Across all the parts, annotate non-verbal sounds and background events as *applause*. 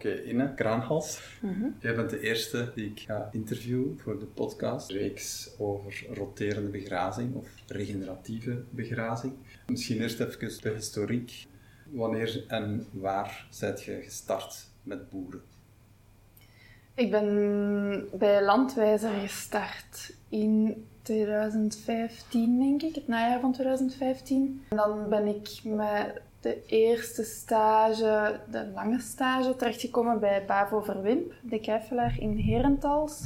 Oké, Inne Kraanhals. Jij bent de eerste die ik ga interviewen voor de podcast. Reeks over roterende begrazing of regeneratieve begrazing. Misschien eerst even de historiek. Wanneer en waar zijt je gestart met boeren? Ik ben bij Landwijzer gestart in 2015, denk ik, het najaar van 2015. En dan ben ik met de eerste stage, de lange stage, terechtgekomen bij Bavo Verwimp, de kijfelaar in Herentals.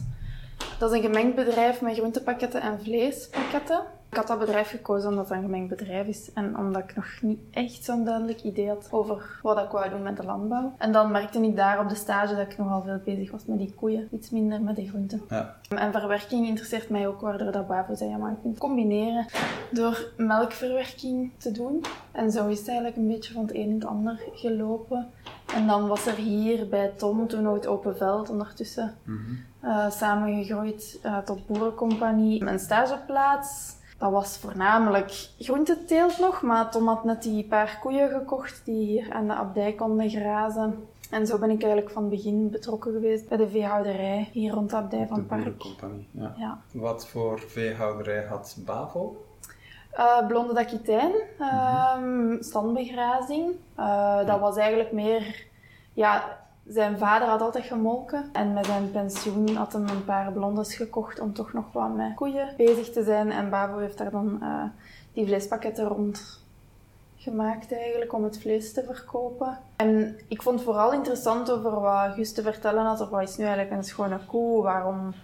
Dat is een gemengd bedrijf met groentepakketten en vleespakketten. Ik had dat bedrijf gekozen omdat het een gemengd bedrijf is en omdat ik nog niet echt zo'n duidelijk idee had over wat ik wou doen met de landbouw. En dan merkte ik daar op de stage dat ik nogal veel bezig was met die koeien, iets minder met de groenten. Ja. En verwerking interesseert mij ook, waardoor dat Bavo zei, ja, maar je kunt combineren door melkverwerking te doen. En zo is het eigenlijk een beetje van het een in het ander gelopen. En dan was er hier bij Tom toen nog het open veld ondertussen uh, samengegroeid uh, tot boerencompagnie. Mijn stageplaats, dat was voornamelijk groenteteelt nog, maar Tom had net die paar koeien gekocht die hier aan de abdij konden grazen. En zo ben ik eigenlijk van het begin betrokken geweest bij de veehouderij hier rond de abdij van De Park. ja. Ja. Wat voor veehouderij had Bavo? Uh, blonde dakitijn, uh, standbegrazing. Uh, dat was eigenlijk meer... Ja, zijn vader had altijd gemolken. En met zijn pensioen had hem een paar blondes gekocht om toch nog wat met koeien bezig te zijn. En Bavo heeft daar dan uh, die vleespakketten rond gemaakt eigenlijk om het vlees te verkopen. En ik vond vooral interessant over wat Gus te vertellen had. Of wat is nu eigenlijk een schone koe? Waarom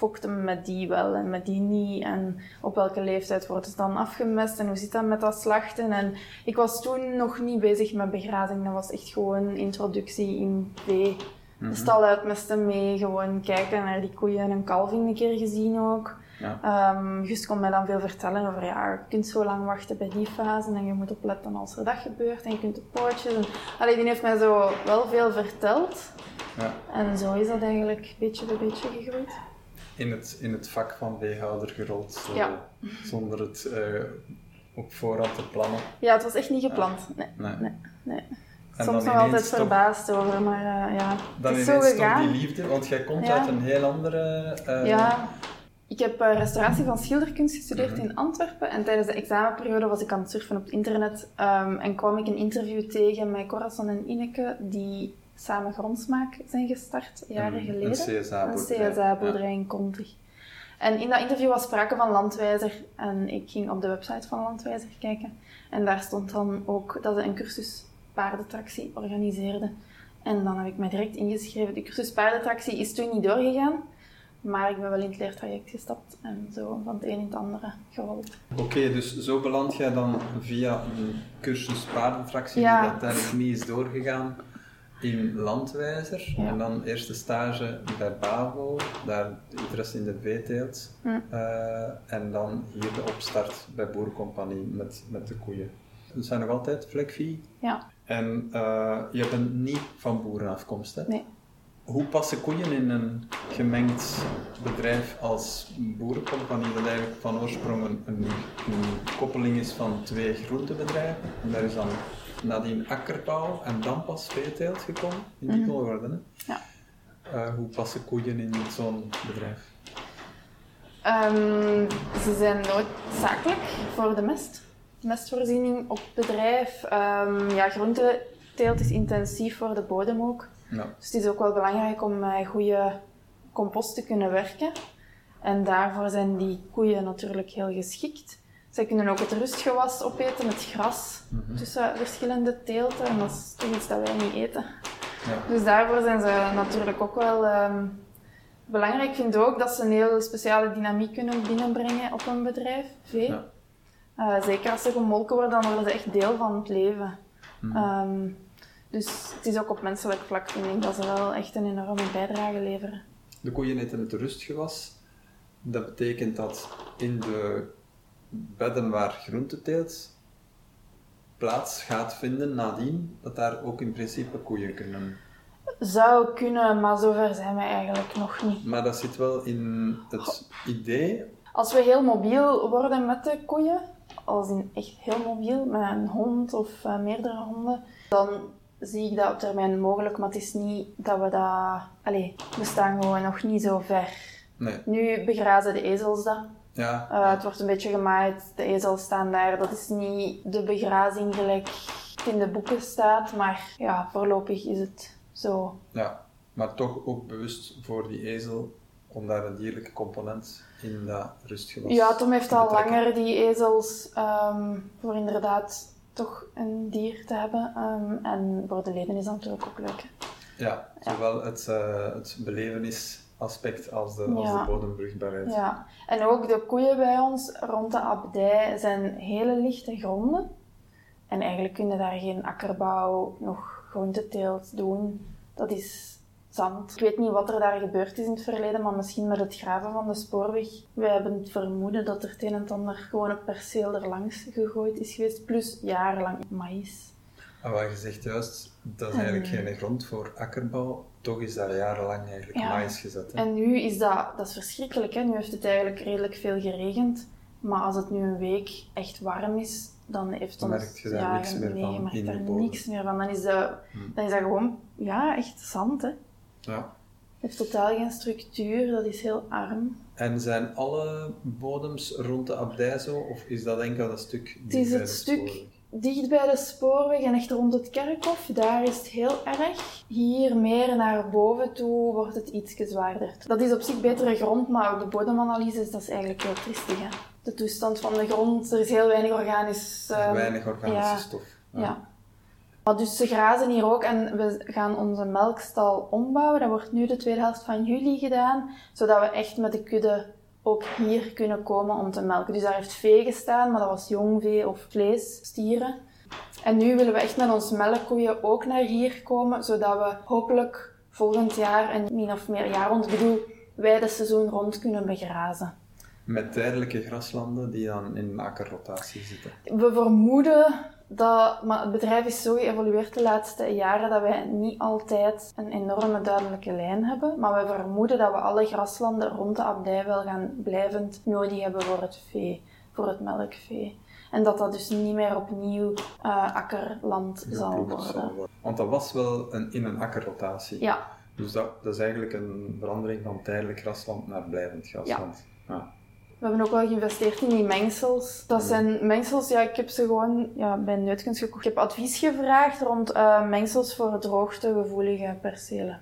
fokt hem met die wel en met die niet? En op welke leeftijd wordt het dan afgemest? En hoe zit dat met dat slachten? En ik was toen nog niet bezig met begrazing. Dat was echt gewoon introductie in vee. De stal uitmesten mee, gewoon kijken naar die koeien en een kalving een keer gezien ook. Ja. Um, Just kon mij dan veel vertellen over, ja, je kunt zo lang wachten bij die fase en je moet opletten als er dat gebeurt en je kunt de poortjes. En... Allee, die heeft mij zo wel veel verteld. Ja. En zo is dat eigenlijk beetje bij beetje gegroeid. In het, in het vak van veehouder gerold, Ja. zonder het eh, op voorhand te plannen. Ja, het was echt niet gepland. Nee, Nee. nee, nee. En Soms nog altijd verbaasd over, maar eh, ja, Dan het is zo gegaan. die liefde, want jij komt Ja. uit een heel andere... eh, Ja, ik heb restauratie van schilderkunst gestudeerd Mhm. in Antwerpen. En tijdens de examenperiode was ik aan het surfen op het internet. ehm, en kwam ik een interview tegen met Corazon en Ineke, die samen Grondsmaak zijn gestart, jaren geleden. een CSA-boerderij. Een CSA-boerderij in Kontig. En in dat interview was sprake van Landwijzer. En ik ging op de website van Landwijzer kijken. En daar stond dan ook dat ze een cursus paardentractie organiseerden. En dan heb ik mij direct ingeschreven. De cursus paardentractie is toen niet doorgegaan. Maar ik ben wel in het leertraject gestapt en zo van het een in het andere gerold. Oké, dus zo beland jij dan via een cursus paardentractie Ja. die uiteindelijk niet is doorgegaan in Landwijzer. Ja. En dan eerste stage bij Bavo, daar interesse in de veeteelt. Hm. Eh, en dan hier de opstart bij Boerencompagnie met, met de koeien. Dat zijn nog altijd vlekvee. Ja, En eh, je bent niet van boerenafkomst, hè? nee. Hoe passen koeien in een gemengd bedrijf als boerencompagnie, dat eigenlijk van oorsprong een, een, een koppeling is van twee groentebedrijven? En daar is dan nadien akkerbouw en dan pas veeteelt gekomen, in die volgorde. Hè? Ja. Eh, hoe passen koeien in zo'n bedrijf? Ehm, ze zijn noodzakelijk voor de mest. Mestvoorziening op bedrijf. Ehm ja, groenteteelt is intensief voor de bodem ook. Ja. Dus het is ook wel belangrijk om met goede compost te kunnen werken. En daarvoor zijn die koeien natuurlijk heel geschikt. Zij kunnen ook het rustgewas opeten, het gras, Mhm. tussen verschillende teelten. En dat is toch iets dat wij niet eten. Ja. Dus daarvoor zijn ze natuurlijk ook wel ehm, belangrijk. Ik vind ook dat ze een heel speciale dynamiek kunnen binnenbrengen op een bedrijf, vee. Ja. Eh, zeker als ze gemolken worden, dan worden ze echt deel van het leven. Mhm. Ehm, dus het is ook op menselijk vlak, vind ik, dat ze wel echt een enorme bijdrage leveren. De koeien eten het rustgewas. Dat betekent dat in de bedden waar groenteteelt plaats gaat vinden nadien, dat daar ook in principe koeien kunnen. Zou kunnen, maar zover zijn we eigenlijk nog niet. Maar dat zit wel in het idee. Als we heel mobiel worden met de koeien, als in echt heel mobiel, met een hond of eh, meerdere honden, dan zie ik dat op termijn mogelijk, maar het is niet dat we dat... Allee, we staan gewoon nog niet zo ver. Nee. Nu begrazen de ezels dat. Ja. Uh, het wordt een beetje gemaaid, de ezels staan daar. Dat is niet de begrazing gelijk het in de boeken staat, maar ja, voorlopig is het zo. Ja, maar toch ook bewust voor die ezel om daar een dierlijke component in dat rustgewas Ja, Tom heeft al langer die ezels ehm, voor inderdaad toch een dier te hebben. Ehm, en voor de leden is dat natuurlijk ook leuk. hè. Ja, zowel het, eh het belevenisaspect als de, als Ja. de bodembruikbaarheid. Ja, en ook de koeien bij ons rond de abdij zijn hele lichte gronden. En eigenlijk kunnen daar geen akkerbouw, nog groenteteelt doen. Dat is zand. Ik weet niet wat er daar gebeurd is in het verleden, maar misschien met het graven van de spoorweg. Wij hebben het vermoeden dat er het een en ander gewoon een perceel er langs gegooid is geweest, plus jarenlang maïs. En wat je zegt juist, dat is eigenlijk geen grond voor akkerbouw. Toch is daar jarenlang eigenlijk Ja. maïs gezet. Hè? En nu is dat, dat is verschrikkelijk. Hè? Nu heeft het eigenlijk redelijk veel geregend. Maar als het nu een week echt warm is, dan heeft Dan ons... merk je daar niks meer nee, van je merkt daar niks meer van. Dan is, dat, Hmm. dan is dat gewoon, ja, echt zand. Hè? Het Ja. heeft totaal geen structuur, dat is heel arm. En zijn alle bodems rond de abdij zo, of is dat enkel dat stuk Het is het stuk? Dicht bij de spoorweg en echt rond het kerkhof, daar is het heel erg. Hier meer naar boven toe wordt het iets zwaarder. Dat is op zich betere grond, maar de bodemanalyse dat is eigenlijk heel triestig. Hè? De toestand van de grond, er is heel weinig organisch... ehm, Weinig organische ja. stof. Ja. Maar dus ze grazen hier ook en we gaan onze melkstal ombouwen. Dat wordt nu de tweede helft van juli gedaan, zodat we echt met de kudde ook hier kunnen komen om te melken. Dus daar heeft vee gestaan, maar dat was jong vee of vleesstieren. En nu willen we echt met onze melkkoeien ook naar hier komen, zodat we hopelijk volgend jaar en min of meer jaar rond, ik bedoel, wij de seizoen rond kunnen begrazen. Met tijdelijke graslanden die dan in akkerrotatie zitten. We vermoeden dat, maar het bedrijf is zo geëvolueerd de laatste jaren dat wij niet altijd een enorme duidelijke lijn hebben. Maar we vermoeden dat we alle graslanden rond de abdij wel gaan blijvend nodig hebben voor het vee, voor het melkvee. En dat dat dus niet meer opnieuw eh, akkerland zal worden. Want dat was wel een, in een akkerrotatie. Ja, Dus dat, dat is eigenlijk een verandering van tijdelijk grasland naar blijvend grasland. Ja. We hebben ook wel geïnvesteerd in die mengsels. Dat zijn mengsels, ja, ik heb ze gewoon ja, bij Neutkunst gekocht. Ik heb advies gevraagd rond eh, mengsels voor droogtegevoelige percelen.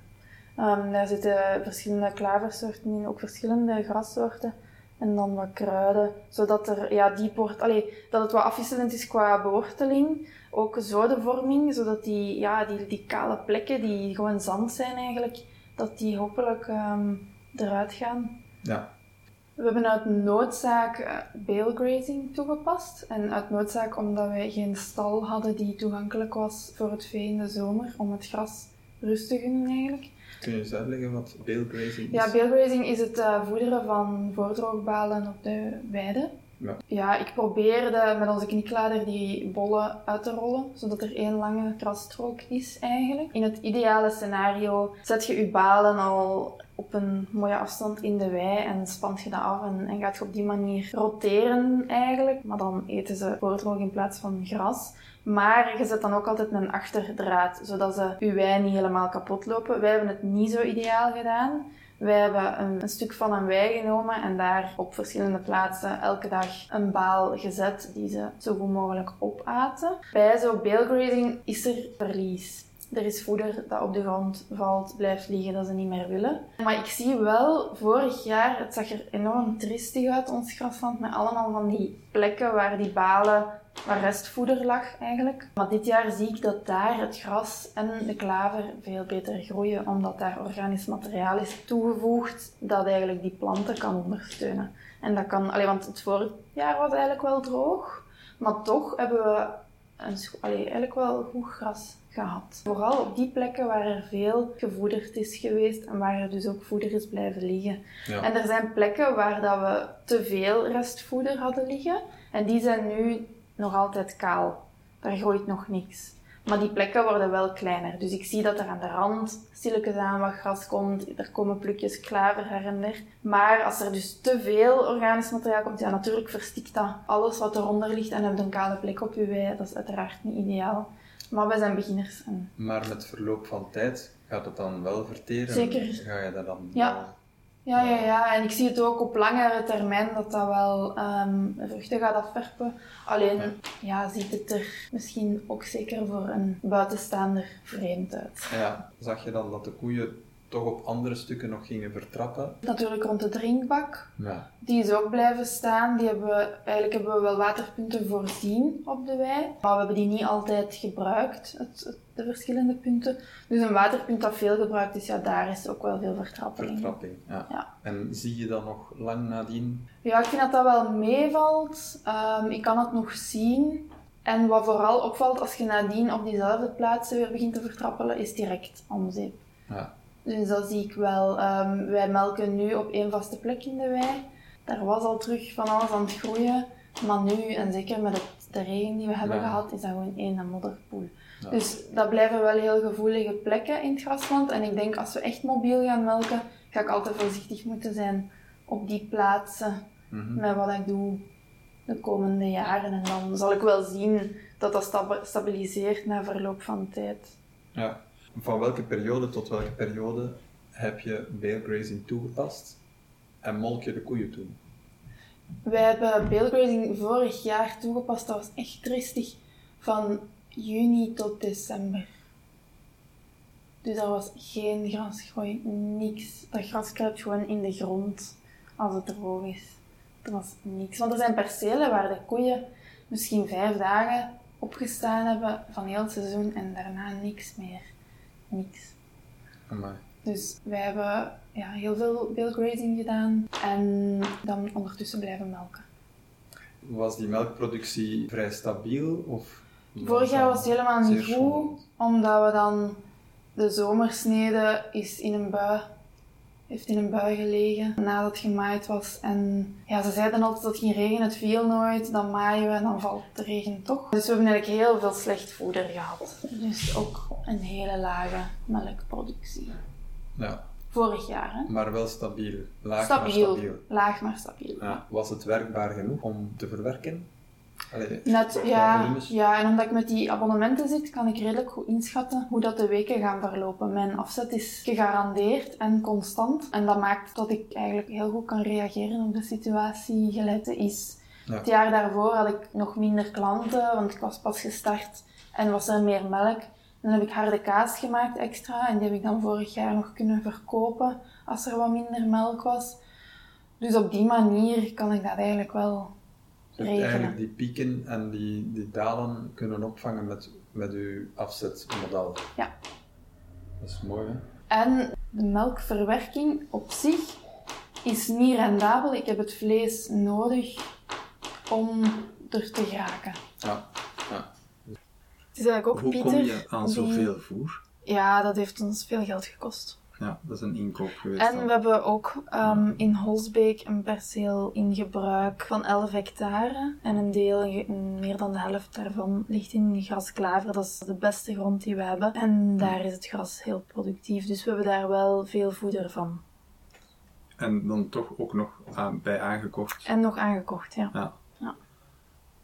Ehm, daar zitten verschillende klaversoorten in, ook verschillende grassoorten. En dan wat kruiden, zodat er ja, diep wordt, dat het wat afwisselend is qua beworteling. Ook zodenvorming, zodat die, ja, die, die kale plekken, die gewoon zand zijn eigenlijk, dat die hopelijk ehm, eruit gaan. ja. We hebben uit noodzaak eh, bale grazing toegepast. En uit noodzaak omdat wij geen stal hadden die toegankelijk was voor het vee in de zomer, om het gras rust te gunnen eigenlijk. Kun je eens uitleggen wat bale grazing is? Ja, bale grazing is het eh, voederen van voordroogbalen op de weide. Ja. Ik probeerde met onze knieklader die bollen uit te rollen, zodat er één lange grasstrook is eigenlijk. In het ideale scenario zet je je balen al op een mooie afstand in de wei en spant je dat af en, en gaat je op die manier roteren eigenlijk. Maar dan eten ze voordroog in plaats van gras. Maar je zet dan ook altijd een achterdraad, zodat ze je wei niet helemaal kapot lopen. Wij hebben het niet zo ideaal gedaan. Wij hebben een, stuk van een wei genomen en daar op verschillende plaatsen elke dag een baal gezet die ze zo goed mogelijk opaten. Bij zo'n balegrazing is er verlies. Er is voeder dat op de grond valt, blijft liggen, dat ze niet meer willen. Maar ik zie wel, vorig jaar, het zag er enorm triestig uit, ons grasland, met allemaal van die plekken waar die balen, waar restvoeder lag eigenlijk. Maar dit jaar zie ik dat daar het gras en de klaver veel beter groeien, omdat daar organisch materiaal is toegevoegd dat eigenlijk die planten kan ondersteunen. En dat kan, allee, want het vorig jaar was eigenlijk wel droog, maar toch hebben we een, allee, eigenlijk wel goed gras gehad. Vooral op die plekken waar er veel gevoederd is geweest en waar er dus ook voeder is blijven liggen. Ja. En er zijn plekken waar dat we te veel restvoeder hadden liggen en die zijn nu nog altijd kaal. Daar groeit nog niks. Maar die plekken worden wel kleiner. Dus ik zie dat er aan de rand stilletjes aan wat gras komt. Er komen plukjes klaver her en der. Maar als er dus te veel organisch materiaal komt, ja natuurlijk verstikt dat alles wat eronder ligt en heb je een kale plek op je wei. Dat is uiteraard niet ideaal. Maar wij zijn beginners. En... Maar met verloop van tijd gaat het dan wel verteren? Zeker. Ga je dat dan Ja. Ja, ja, ja. En ik zie het ook op langere termijn dat dat wel ehm, vruchten gaat afwerpen. Alleen, ja, ziet het er misschien ook zeker voor een buitenstaander vreemd uit. Ja, zag je dan dat de koeien toch op andere stukken nog gingen vertrappen? Natuurlijk rond de drinkbak. Ja. Die is ook blijven staan. Die hebben we, eigenlijk hebben we wel waterpunten voorzien op de wei. Maar we hebben die niet altijd gebruikt, het, het- de verschillende punten. Dus een waterpunt dat veel gebruikt is, ja, daar is ook wel veel vertrappeling. Vertrapping, ja. Ja. En zie je dan nog lang nadien? Ja, ik vind dat dat wel meevalt. Ehm, ik kan het nog zien. En wat vooral opvalt als je nadien op diezelfde plaatsen weer begint te vertrappelen, is direct omzeep. Ja. Dus dat zie ik wel. Ehm, wij melken nu op één vaste plek in de wei. Daar was al terug van alles aan het groeien. Maar nu, en zeker met het, de regen die we hebben Ja. gehad, is dat gewoon één modderpoel. Ja. Dus dat blijven wel heel gevoelige plekken in het grasland. En ik denk als we echt mobiel gaan melken, ga ik altijd voorzichtig moeten zijn op die plaatsen Mhm. met wat ik doe de komende jaren. En dan zal ik wel zien dat dat sta- stabiliseert na verloop van tijd. ja. Van welke periode tot welke periode heb je bale grazing toegepast? En molk je de koeien toen? Wij hebben bailgrazing vorig jaar toegepast. Dat was echt tristig. Van juni tot december. Dus er was geen grasgroei, niks. Dat gras kruipt gewoon in de grond als het droog is. Er was niks. Want er zijn percelen waar de koeien misschien vijf dagen opgestaan hebben van heel het seizoen en daarna niks meer. Niks. Amai. Dus wij hebben ja, heel veel bailgrazing gedaan en dan ondertussen blijven melken. Was die melkproductie vrij stabiel? Of Vorig jaar was het helemaal niet goed, omdat we dan de zomersnede is in een bui, heeft in een bui gelegen nadat het gemaaid was. En ja, ze zeiden altijd dat het ging regenen, het viel nooit, dan maaien we en dan valt de regen toch. Dus we hebben eigenlijk heel veel slecht voeder gehad. Dus ook een hele lage melkproductie. Ja, Vorig jaar, hè? maar wel stabiel. Laag Stabiel. maar stabiel. Laag maar stabiel. Ja. Was het werkbaar genoeg om te verwerken? Allee, Net, ja, ja, en omdat ik met die abonnementen zit, kan ik redelijk goed inschatten hoe dat de weken gaan verlopen. Mijn afzet is gegarandeerd en constant. En dat maakt dat ik eigenlijk heel goed kan reageren op de situatie gelijk het is. Ja. Het jaar daarvoor had ik nog minder klanten, want ik was pas gestart en was er meer melk. Dan heb ik harde kaas gemaakt extra en die heb ik dan vorig jaar nog kunnen verkopen als er wat minder melk was. Dus op die manier kan ik dat eigenlijk wel Je hebt eigenlijk die pieken en die, die dalen kunnen opvangen met, met uw afzetmodel. Ja. Dat is mooi, hè? En de melkverwerking op zich is niet rendabel. Ik heb het vlees nodig om er te geraken. Ja. ja. Het is eigenlijk ook Hoe Pieter. kom je aan die- zoveel voer? Ja, dat heeft ons veel geld gekost. Ja, dat is een inkoop geweest. En dan. we hebben ook ehm, in Holsbeek een perceel in gebruik van 11 hectare. En een deel, meer dan de helft daarvan, ligt in grasklaver. Dat is de beste grond die we hebben. En daar is het gras heel productief. Dus we hebben daar wel veel voeder van. En dan toch ook nog aan- bij aangekocht. En nog aangekocht, ja. Ja. Ja.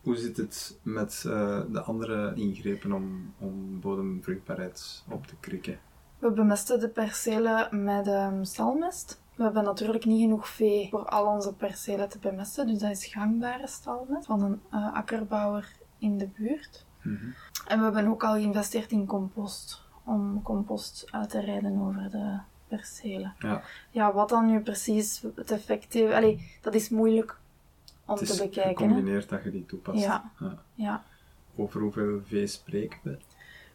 Hoe zit het met eh, de andere ingrepen om, om bodemvruchtbaarheid op te krikken? We bemesten de percelen met ehm, stalmest. We hebben natuurlijk niet genoeg vee voor al onze percelen te bemesten, dus dat is gangbare stalmest van een eh, akkerbouwer in de buurt. Mhm. En we hebben ook al geïnvesteerd in compost, om compost uit te rijden over de percelen. Ja, Ja, wat dan nu precies het effect heeft, allee, dat is moeilijk om het te is bekijken. hè. gecombineerd dat je die toepast. Ja. Ja. Over hoeveel vee spreken we?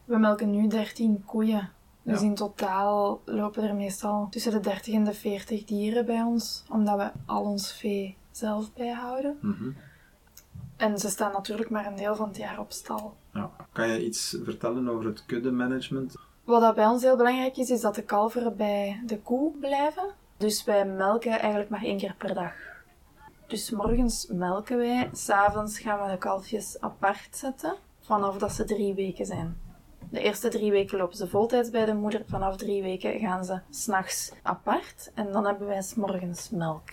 We melken nu 13 koeien. Dus Ja. in totaal lopen er meestal tussen de 30 en de 40 dieren bij ons, omdat we al ons vee zelf bijhouden. Mhm. En ze staan natuurlijk maar een deel van het jaar op stal. Ja. Kan je iets vertellen over het kuddemanagement? Wat dat bij ons heel belangrijk is, is dat de kalveren bij de koe blijven. Dus wij melken eigenlijk maar één keer per dag. Dus morgens melken wij, s'avonds gaan we de kalfjes apart zetten, vanaf dat ze drie weken zijn. De eerste drie weken lopen ze voltijds bij de moeder, vanaf drie weken gaan ze s'nachts apart en dan hebben wij 's morgens melk.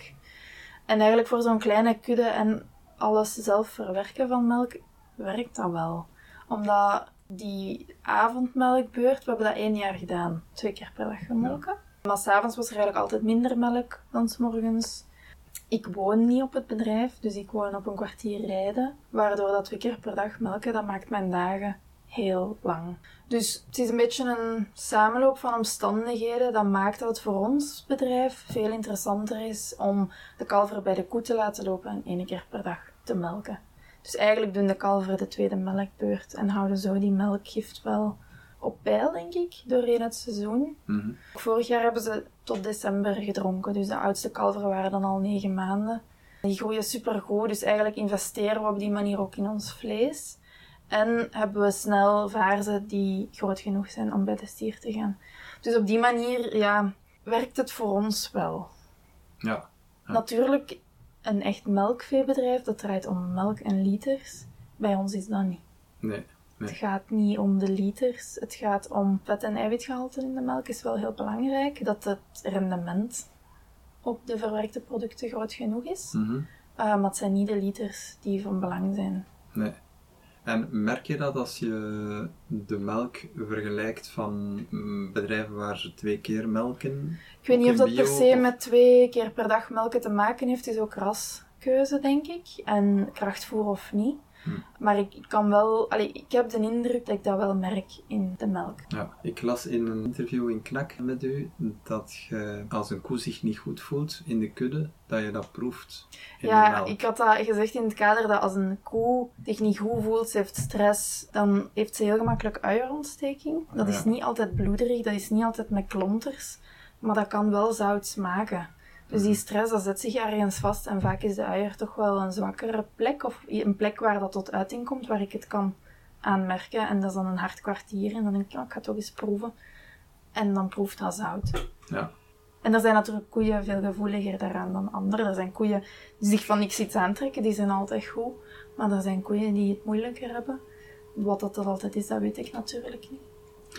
En eigenlijk voor zo'n kleine kudde en alles zelf verwerken van melk, werkt dat wel. Omdat Die avondmelkbeurt, we hebben dat één jaar gedaan. Twee keer per dag gemolken. Maar s'avonds was er eigenlijk altijd minder melk dan s morgens. Ik woon niet op het bedrijf, dus ik woon op een kwartier rijden. Waardoor dat twee keer per dag melken, dat maakt mijn dagen heel lang. Dus het is een beetje een samenloop van omstandigheden dat maakt dat het voor ons bedrijf veel interessanter is om de kalver bij de koe te laten lopen en één keer per dag te melken. Dus eigenlijk doen de kalveren de tweede melkbeurt en houden zo die melkgift wel op peil, denk ik, doorheen het seizoen. Mhm. Vorig jaar hebben ze tot december gedronken, dus de oudste kalveren waren dan al negen maanden. Die groeien supergoed, dus eigenlijk investeren we op die manier ook in ons vlees. En hebben we snel vaarzen die groot genoeg zijn om bij de stier te gaan. Dus op die manier ja, werkt het voor ons wel. Ja. Ja. Natuurlijk, een echt melkveebedrijf, dat draait om melk en liters. Bij ons is dat niet. Nee. Nee. Het gaat niet om de liters. Het gaat om vet- en eiwitgehalte in de melk is wel heel belangrijk. Dat het rendement op de verwerkte producten groot genoeg is. Mhm. Uh, maar het zijn niet de liters die van belang zijn. Nee. En merk je dat als je de melk vergelijkt van mm, bedrijven waar ze twee keer melken? Ik weet niet of dat per se of- met twee keer per dag melken te maken heeft. Het is ook raskeuze, denk ik. En krachtvoer of niet. Hm. Maar ik kan wel... Allee, ik heb de indruk dat ik dat wel merk in de melk. Ja, ik las in een interview in Knak met u dat je als een koe zich niet goed voelt in de kudde, dat je dat proeft in de Ja, melk. ik had dat gezegd in het kader dat als een koe zich niet goed voelt, ze heeft stress, dan heeft ze heel gemakkelijk uierontsteking. Dat is niet altijd bloederig, dat is niet altijd met klonters, maar dat kan wel zout smaken. Dus die stress, dat zet zich ergens vast en vaak is de uier toch wel een zwakkere plek of een plek waar dat tot uiting komt, waar ik het kan aanmerken. En dat is dan een hard kwartier en dan denk ik, ja, ik ga toch eens proeven. En dan proeft dat zout. Ja. En er zijn natuurlijk koeien veel gevoeliger daaraan dan anderen. Er zijn koeien die zich van niks iets aantrekken, die zijn altijd goed. Maar er zijn koeien die het moeilijker hebben. Wat dat, dat altijd is, dat weet ik natuurlijk niet.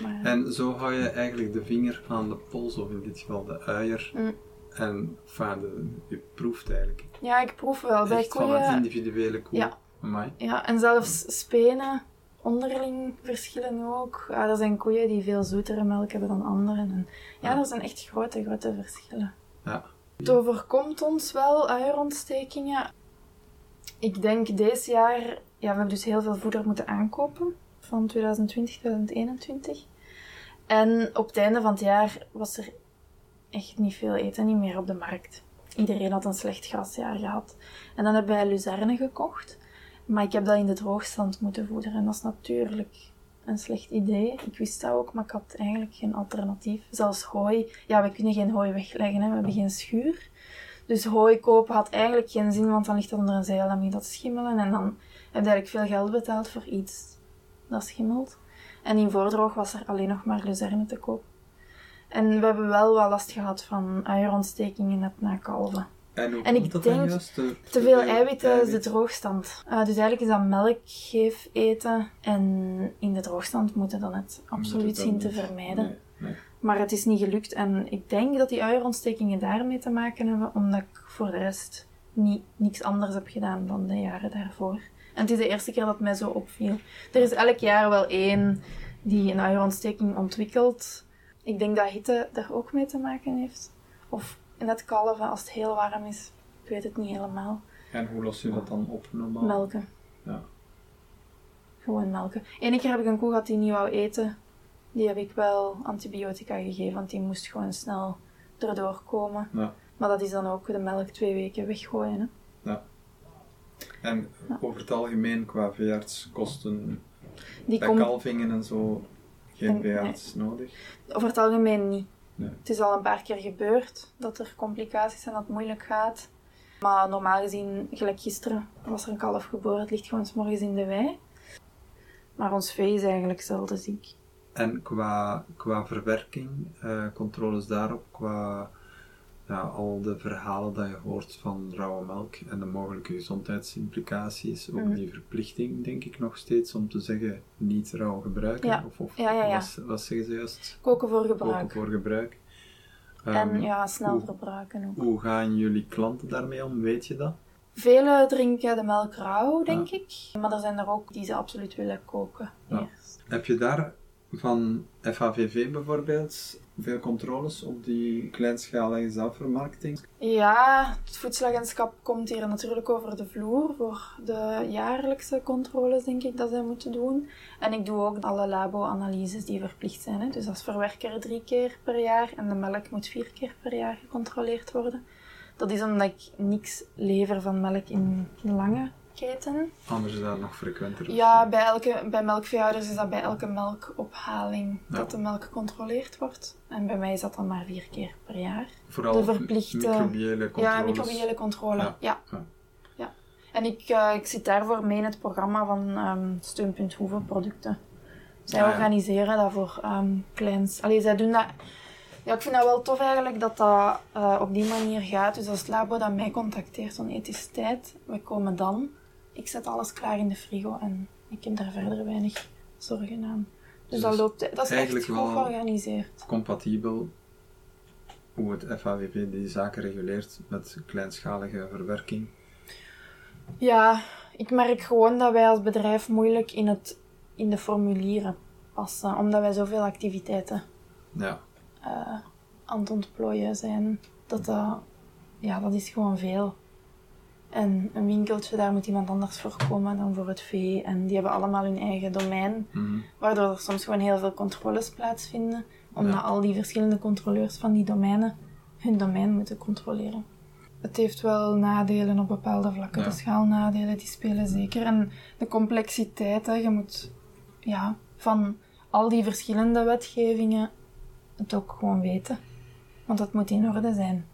Maar, En zo hou je eigenlijk de vinger aan de pols, of in dit geval de uier. Mm. En de, je proeft eigenlijk. ja, ik proef wel bij Echt van een koeien. individuele koe. Ja. Amai. Ja, en zelfs spenen, onderling verschillen ook. Ja, er zijn koeien die veel zoetere melk hebben dan anderen. En ja, Ja. er zijn echt grote, grote verschillen. Ja. Het overkomt ons wel, uierontstekingen. Ik denk deze jaar, ja, we hebben dus heel veel voeder moeten aankopen van 2020, 2021. En op het einde van het jaar was er echt niet veel eten niet meer op de markt. Iedereen had een slecht grasjaar gehad. En dan hebben wij luzerne gekocht. Maar ik heb dat in de droogstand moeten voederen. En dat is natuurlijk een slecht idee. Ik wist dat ook, maar ik had eigenlijk geen alternatief. Zelfs hooi. Ja, we kunnen geen hooi wegleggen, hè. we hebben geen schuur. Dus hooi kopen had eigenlijk geen zin, want dan ligt dat onder een zeil en moet dat schimmelen. En dan heb je eigenlijk veel geld betaald voor iets dat schimmelt. En in voordroog was er alleen nog maar luzerne te koop. En we hebben wel wat last gehad van uierontstekingen net na kalven. En, En ik dat denk? Te, Te veel eiwit tijdens de droogstand. Eh, dus eigenlijk is dat melkgeef eten. En in de droogstand moeten dan het absoluut zien te vermijden. Nee, nee. Maar het is niet gelukt. En ik denk dat die uierontstekingen daarmee te maken hebben, omdat ik voor de rest niet, niks anders heb gedaan dan de jaren daarvoor. En het is de eerste keer dat het mij zo opviel. Er is elk jaar wel één die een uierontsteking ontwikkelt. Ik denk dat hitte daar ook mee te maken heeft. Of net kalven als het heel warm is. Ik weet het niet helemaal. En hoe los je dat dan op normaal? Melken. Ja. Gewoon melken. Eén keer heb ik een koe gehad die niet wou eten. Die heb ik wel antibiotica gegeven, want die moest gewoon snel erdoor komen. Ja. Maar dat is dan ook de melk twee weken weggooien. Hè. En over het algemeen qua veeartskosten Die bij kalvingen en zo geen Nee. veearts nodig? over het algemeen niet. Nee. Het is al een paar keer gebeurd dat er complicaties zijn, dat het moeilijk gaat. Maar normaal gezien, gelijk gisteren, was er een kalf geboren. Het ligt gewoon 's morgens in de wei. Maar ons vee is eigenlijk zelden ziek. En qua, qua verwerking, eh, controles daarop, qua ja, al de verhalen dat je hoort van rauwe melk en de mogelijke gezondheidsimplicaties, ook Mhm. die verplichting denk ik nog steeds om te zeggen niet rauw gebruiken. Ja. Of, of Ja. Wat, wat zeggen ze juist? Koken voor Koken gebruik. voor gebruik. En Ehm, ja, snel hoe- verbruiken ook. Hoe gaan jullie klanten daarmee om? Weet je dat? Velen drinken de melk rauw, denk ik. Maar er zijn er ook die ze absoluut willen koken. Heb je daar van FHVV bijvoorbeeld veel controles op die kleinschalige zelfvermarkting? Ja, het voedselagentschap komt hier natuurlijk over de vloer voor de jaarlijkse controles, denk ik, dat zij moeten doen. En ik doe ook alle labo-analyses die verplicht zijn. Hè. Dus als verwerker drie keer per jaar en de melk moet vier keer per jaar gecontroleerd worden. Dat is omdat ik niks lever van melk in lange Anders is dat nog frequenter. Ja, bij, elke, bij melkveehouders is dat bij elke melkophaling Ja. dat de melk gecontroleerd wordt. En bij mij is dat dan maar vier keer per jaar. Vooral de verplichte- microbiële controles. Ja, microbiële controle. Ja. Ja. Ja. ja. En ik, eh, ik zit daarvoor mee in het programma van ehm Steunpunt. Zij Ah, organiseren dat voor ehm kleins. Allee, zij doen dat. Ja, ik vind dat wel tof eigenlijk dat dat eh, op die manier gaat. Dus als het labo dat mij contacteert van ethisiteit, we komen dan. Ik zet alles klaar in de frigo en ik heb daar verder weinig zorgen aan. Dus, Dus dat loopt, dat is echt eigenlijk goed wel- georganiseerd. Compatibel hoe het FHVV die zaken reguleert met kleinschalige verwerking. Ja, ik merk gewoon dat wij als bedrijf moeilijk in, het, in de formulieren passen, omdat wij zoveel activiteiten Ja, eh, aan het ontplooien zijn. Dat, dat, ja, dat is gewoon veel. En een winkeltje, daar moet iemand anders voor komen dan voor het vee. En die hebben allemaal hun eigen domein, Mhm. waardoor er soms gewoon heel veel controles plaatsvinden, omdat Ja. al die verschillende controleurs van die domeinen hun domein moeten controleren. Het heeft wel nadelen op bepaalde vlakken. Ja. De schaalnadelen die spelen zeker. En de complexiteit, hè. je moet ja, van al die verschillende wetgevingen het ook gewoon weten. Want het moet in orde zijn.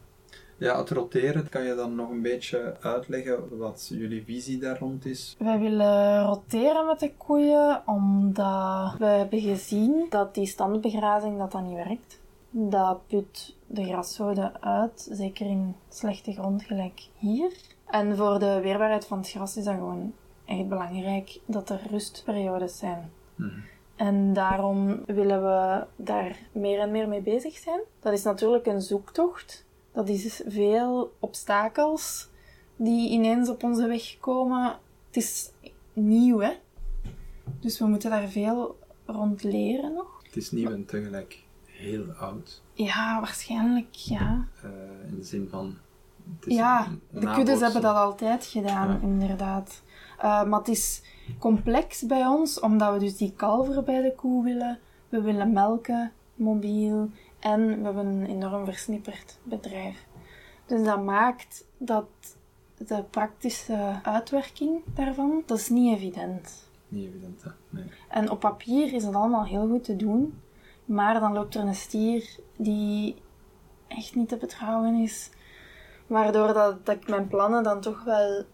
Ja, het roteren, kan je dan nog een beetje uitleggen wat jullie visie daar rond is? Wij willen roteren met de koeien omdat we hebben gezien dat die standbegrazing dat dat niet werkt. Dat put de graszoden uit, zeker in slechte grond gelijk hier. En voor de weerbaarheid van het gras is dat gewoon echt belangrijk dat er rustperiodes zijn. Mhm. En daarom willen we daar meer en meer mee bezig zijn. Dat is natuurlijk een zoektocht. Dat is veel obstakels die ineens op onze weg komen. Het is nieuw, hè? Dus we moeten daar veel rond leren nog. Het is nieuw en tegelijk heel oud. Ja, waarschijnlijk, ja. eh, in de zin van. Het is Ja, de kuddes hebben dat altijd gedaan, Ja. inderdaad. Uh, maar het is complex bij ons, omdat we dus die kalver bij de koe willen. We willen melken, mobiel. En we hebben een enorm versnipperd bedrijf. Dus dat maakt dat de praktische uitwerking daarvan, dat is niet evident. Niet evident, hè? Nee. En op papier is het allemaal heel goed te doen. Maar dan loopt er een stier die echt niet te betrouwen is. Waardoor dat, dat ik mijn plannen dan toch wel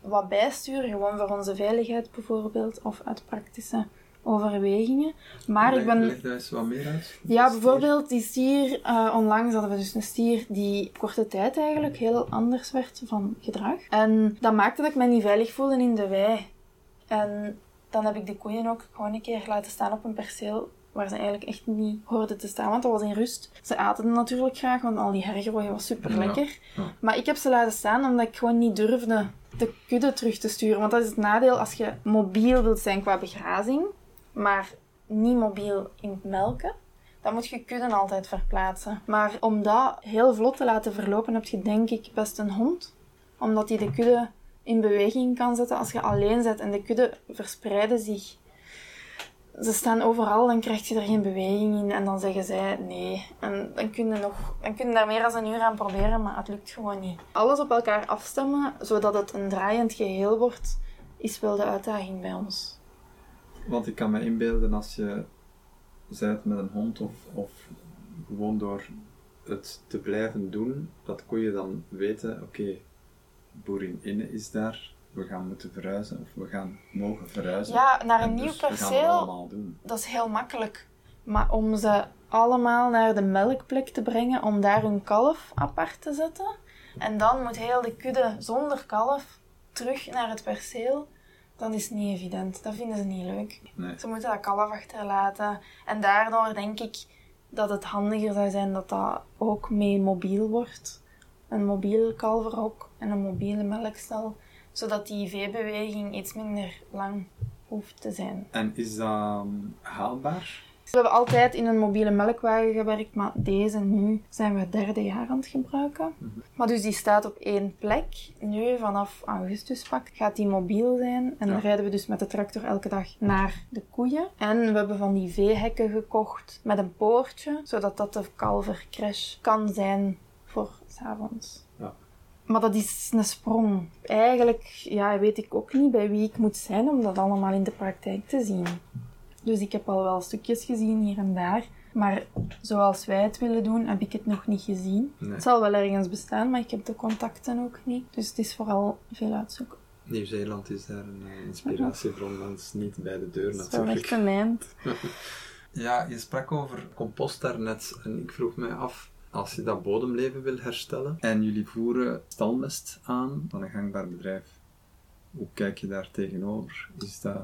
wat bijstuur. Gewoon voor onze veiligheid bijvoorbeeld. Of uit praktische overwegingen. Maar ik ben... Leg daar eens wat meer uit. Ja, bijvoorbeeld die stier. eh, onlangs hadden we dus een stier die op korte tijd eigenlijk heel anders werd van gedrag. En dat maakte dat ik me niet veilig voelde in de wei. En dan heb ik de koeien ook gewoon een keer laten staan op een perceel waar ze eigenlijk echt niet hoorden te staan, want dat was in rust. Ze aten het natuurlijk graag, want al die hergroeien was super lekker. Ja. Maar ik heb ze laten staan omdat ik gewoon niet durfde de kudde terug te sturen. Want dat is het nadeel als je mobiel wilt zijn qua begrazing, maar niet mobiel in het melken. Dan moet je kudden altijd verplaatsen. Maar om dat heel vlot te laten verlopen, heb je denk ik best een hond. Omdat die de kudde in beweging kan zetten als je alleen zet. En de kudde verspreiden zich. Ze staan overal, dan krijg je er geen beweging in. En dan zeggen zij nee. En dan kun je, nog, dan kun daar meer dan een uur aan proberen, maar het lukt gewoon niet. Alles op elkaar afstemmen, zodat het een draaiend geheel wordt, is wel de uitdaging bij ons. Want ik kan me inbeelden als je zijt met een hond of, of gewoon door het te blijven doen, dat koeien dan weten, oké, boerin Inne is daar, we gaan moeten verhuizen of we gaan mogen verhuizen. Ja, naar een En nieuw dus het perceel, dat is heel makkelijk. Maar om ze allemaal naar de melkplek te brengen, om daar hun kalf apart te zetten. En dan moet heel de kudde zonder kalf terug naar het perceel. Dat is niet evident. Dat vinden ze niet leuk. Nee. Ze moeten dat kalf achterlaten. En daardoor denk ik dat het handiger zou zijn dat dat ook mee mobiel wordt. een mobiel kalverhok en een mobiele melkstal, zodat die veebeweging iets minder lang hoeft te zijn. En is dat um, haalbaar? We hebben altijd in een mobiele melkwagen gewerkt, maar deze nu zijn we het derde jaar aan het gebruiken. Maar dus die staat op één plek. Nu, vanaf augustus pak, gaat die mobiel zijn. En dan Ja. rijden we dus met de tractor elke dag naar de koeien. En we hebben van die veehekken gekocht met een poortje, zodat dat de kalvercrash kan zijn voor 's avonds. Ja. Maar dat is een sprong. Eigenlijk ja, weet ik ook niet bij wie ik moet zijn om dat allemaal in de praktijk te zien. Dus ik heb al wel stukjes gezien hier en daar. Maar zoals wij het willen doen, heb ik het nog niet gezien. Nee. Het zal wel ergens bestaan, maar ik heb de contacten ook niet. Dus het is vooral veel uitzoeken. Nieuw-Zeeland is daar een eh, inspiratiebron, dat is niet bij de deur *laughs* natuurlijk. echt een eind. *laughs* Ja, je sprak over compost daarnet en ik vroeg mij af, als je dat bodemleven wil herstellen en jullie voeren stalmest aan van een gangbaar bedrijf, hoe kijk je daar tegenover? Is dat...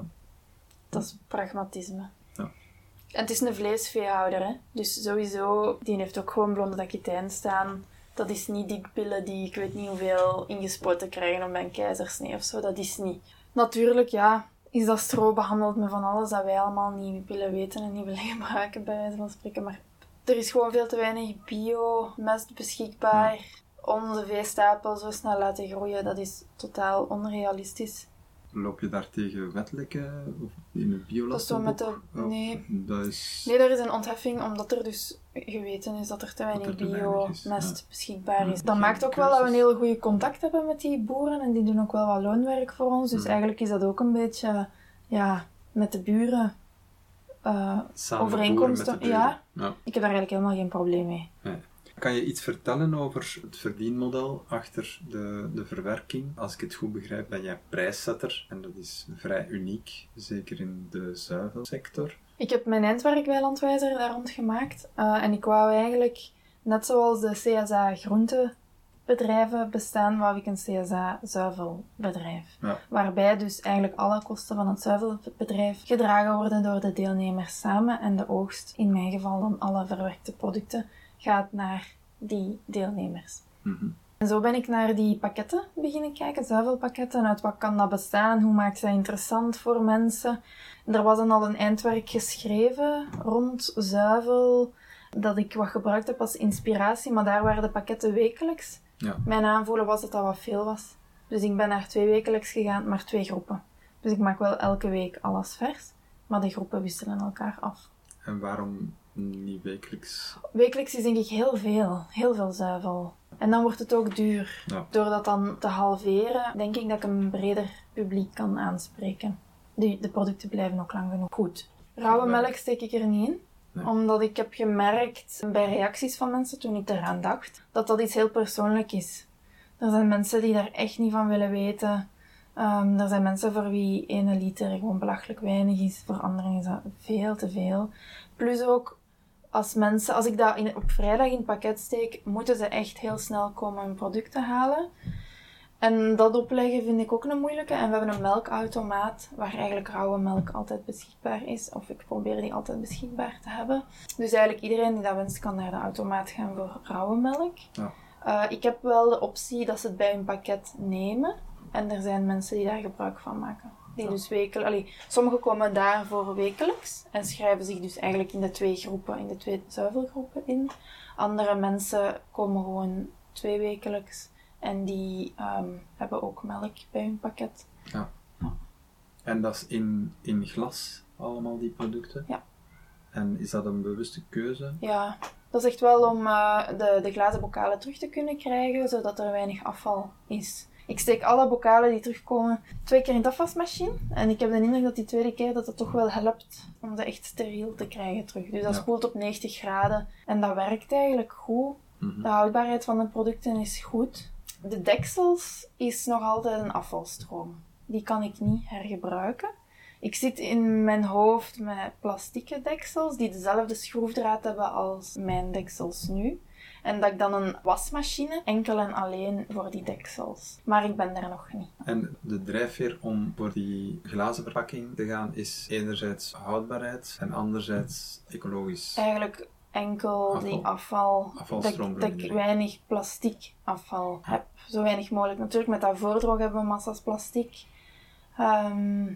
Dat is pragmatisme. Ja. En het is een vleesveehouder, hè. Dus sowieso, die heeft ook gewoon blonde dakitijn staan. Dat is niet die pillen die ik weet niet hoeveel ingespoten krijgen om bij een keizersnee of zo. Dat is niet. Natuurlijk, ja, is dat stro behandeld met van alles dat wij allemaal niet willen weten en niet willen *laughs* gebruiken, bij wijze van spreken. Maar er is gewoon veel te weinig biomest beschikbaar. Onze veestapel zo snel laten groeien, dat is totaal onrealistisch. Loop je daar tegen wettelijke of in is zo met de... Of- Nee, Dat is... Nee, er is een ontheffing omdat er dus geweten is dat er te weinig biomest ja. beschikbaar is. Dat maakt ook wel dat we een heel goede contact hebben met die boeren en die doen ook wel wat loonwerk voor ons. Dus Mhm. eigenlijk is dat ook een beetje ja, met de buren eh, Samen overeenkomsten. boeren met de buren. Ja, ja. ik heb daar eigenlijk helemaal geen probleem mee. Kan je iets vertellen over het verdienmodel achter de, de verwerking? Als ik het goed begrijp, ben jij prijszetter en dat is vrij uniek, zeker in de zuivelsector. Ik heb mijn eindwerk bij Landwijzer daar rond gemaakt. eh, en ik wou eigenlijk, net zoals de CSA groentebedrijven bestaan, wou ik een CSA zuivelbedrijf. Ja. Waarbij dus eigenlijk alle kosten van het zuivelbedrijf gedragen worden door de deelnemers samen. En de oogst, in mijn geval dan alle verwerkte producten, gaat naar die deelnemers. Mhm. En zo ben ik naar die pakketten beginnen kijken, zuivelpakketten. Uit wat kan dat bestaan? Hoe maakt dat interessant voor mensen? Er was dan al een eindwerk geschreven rond zuivel, dat ik wat gebruikt heb als inspiratie, maar daar waren de pakketten wekelijks. Ja. Mijn aanvoelen was dat dat wat veel was. Dus ik ben naar twee wekelijks gegaan, maar twee groepen. Dus ik maak wel elke week alles vers, maar de groepen wisselen elkaar af. En waarom niet wekelijks? Wekelijks is denk ik heel veel, heel veel zuivel. En dan wordt het ook duur. Ja. Door dat dan te halveren, denk ik dat ik een breder publiek kan aanspreken. De, de producten blijven ook lang genoeg goed. Rauwe Ja. melk steek ik er niet in. Nee. Omdat ik heb gemerkt bij reacties van mensen toen ik eraan dacht, dat dat iets heel persoonlijk is. Er zijn mensen die daar echt niet van willen weten. Ehm, er zijn mensen voor wie 1 liter gewoon belachelijk weinig is. Voor anderen is dat veel te veel. Plus ook, als mensen, als ik dat in, op vrijdag in het pakket steek, moeten ze echt heel snel komen hun producten halen. En dat opleggen vind ik ook een moeilijke. En we hebben een melkautomaat waar eigenlijk rauwe melk altijd beschikbaar is. Of ik probeer die altijd beschikbaar te hebben. Dus eigenlijk iedereen die dat wenst kan naar de automaat gaan voor rauwe melk. Ja. Eh, ik heb wel de optie dat ze het bij hun pakket nemen. En er zijn mensen die daar gebruik van maken. Die dus wekelijks... Allee, sommigen komen daarvoor wekelijks en schrijven zich dus eigenlijk in de twee groepen, in de twee zuivelgroepen in. Andere mensen komen gewoon twee wekelijks en die ehm, hebben ook melk bij hun pakket. En dat is in, in glas, allemaal die producten? Ja. En is dat een bewuste keuze? Ja, dat is echt wel om eh, de, de glazen bokalen terug te kunnen krijgen, zodat er weinig afval is. Ik steek alle bokalen die terugkomen twee keer in de afwasmachine. En ik heb de indruk dat die tweede keer dat het toch wel helpt om ze echt steriel te krijgen terug. Dus dat Ja. spoelt op 90 graden. En dat werkt eigenlijk goed. Mhm. De houdbaarheid van de producten is goed. De deksels is nog altijd een afvalstroom. Die kan ik niet hergebruiken. Ik zit in mijn hoofd met plastieke deksels die dezelfde schroefdraad hebben als mijn deksels nu. En dat ik dan een wasmachine enkel en alleen voor die deksels. Maar ik ben daar nog niet. En de drijfveer om voor die glazen verpakking te gaan is enerzijds houdbaarheid en anderzijds ecologisch. Eigenlijk enkel die afval, dat, dat ik weinig plastic afval heb. Zo weinig mogelijk. Natuurlijk, met dat voordroog hebben we massa's plastic. Ehm,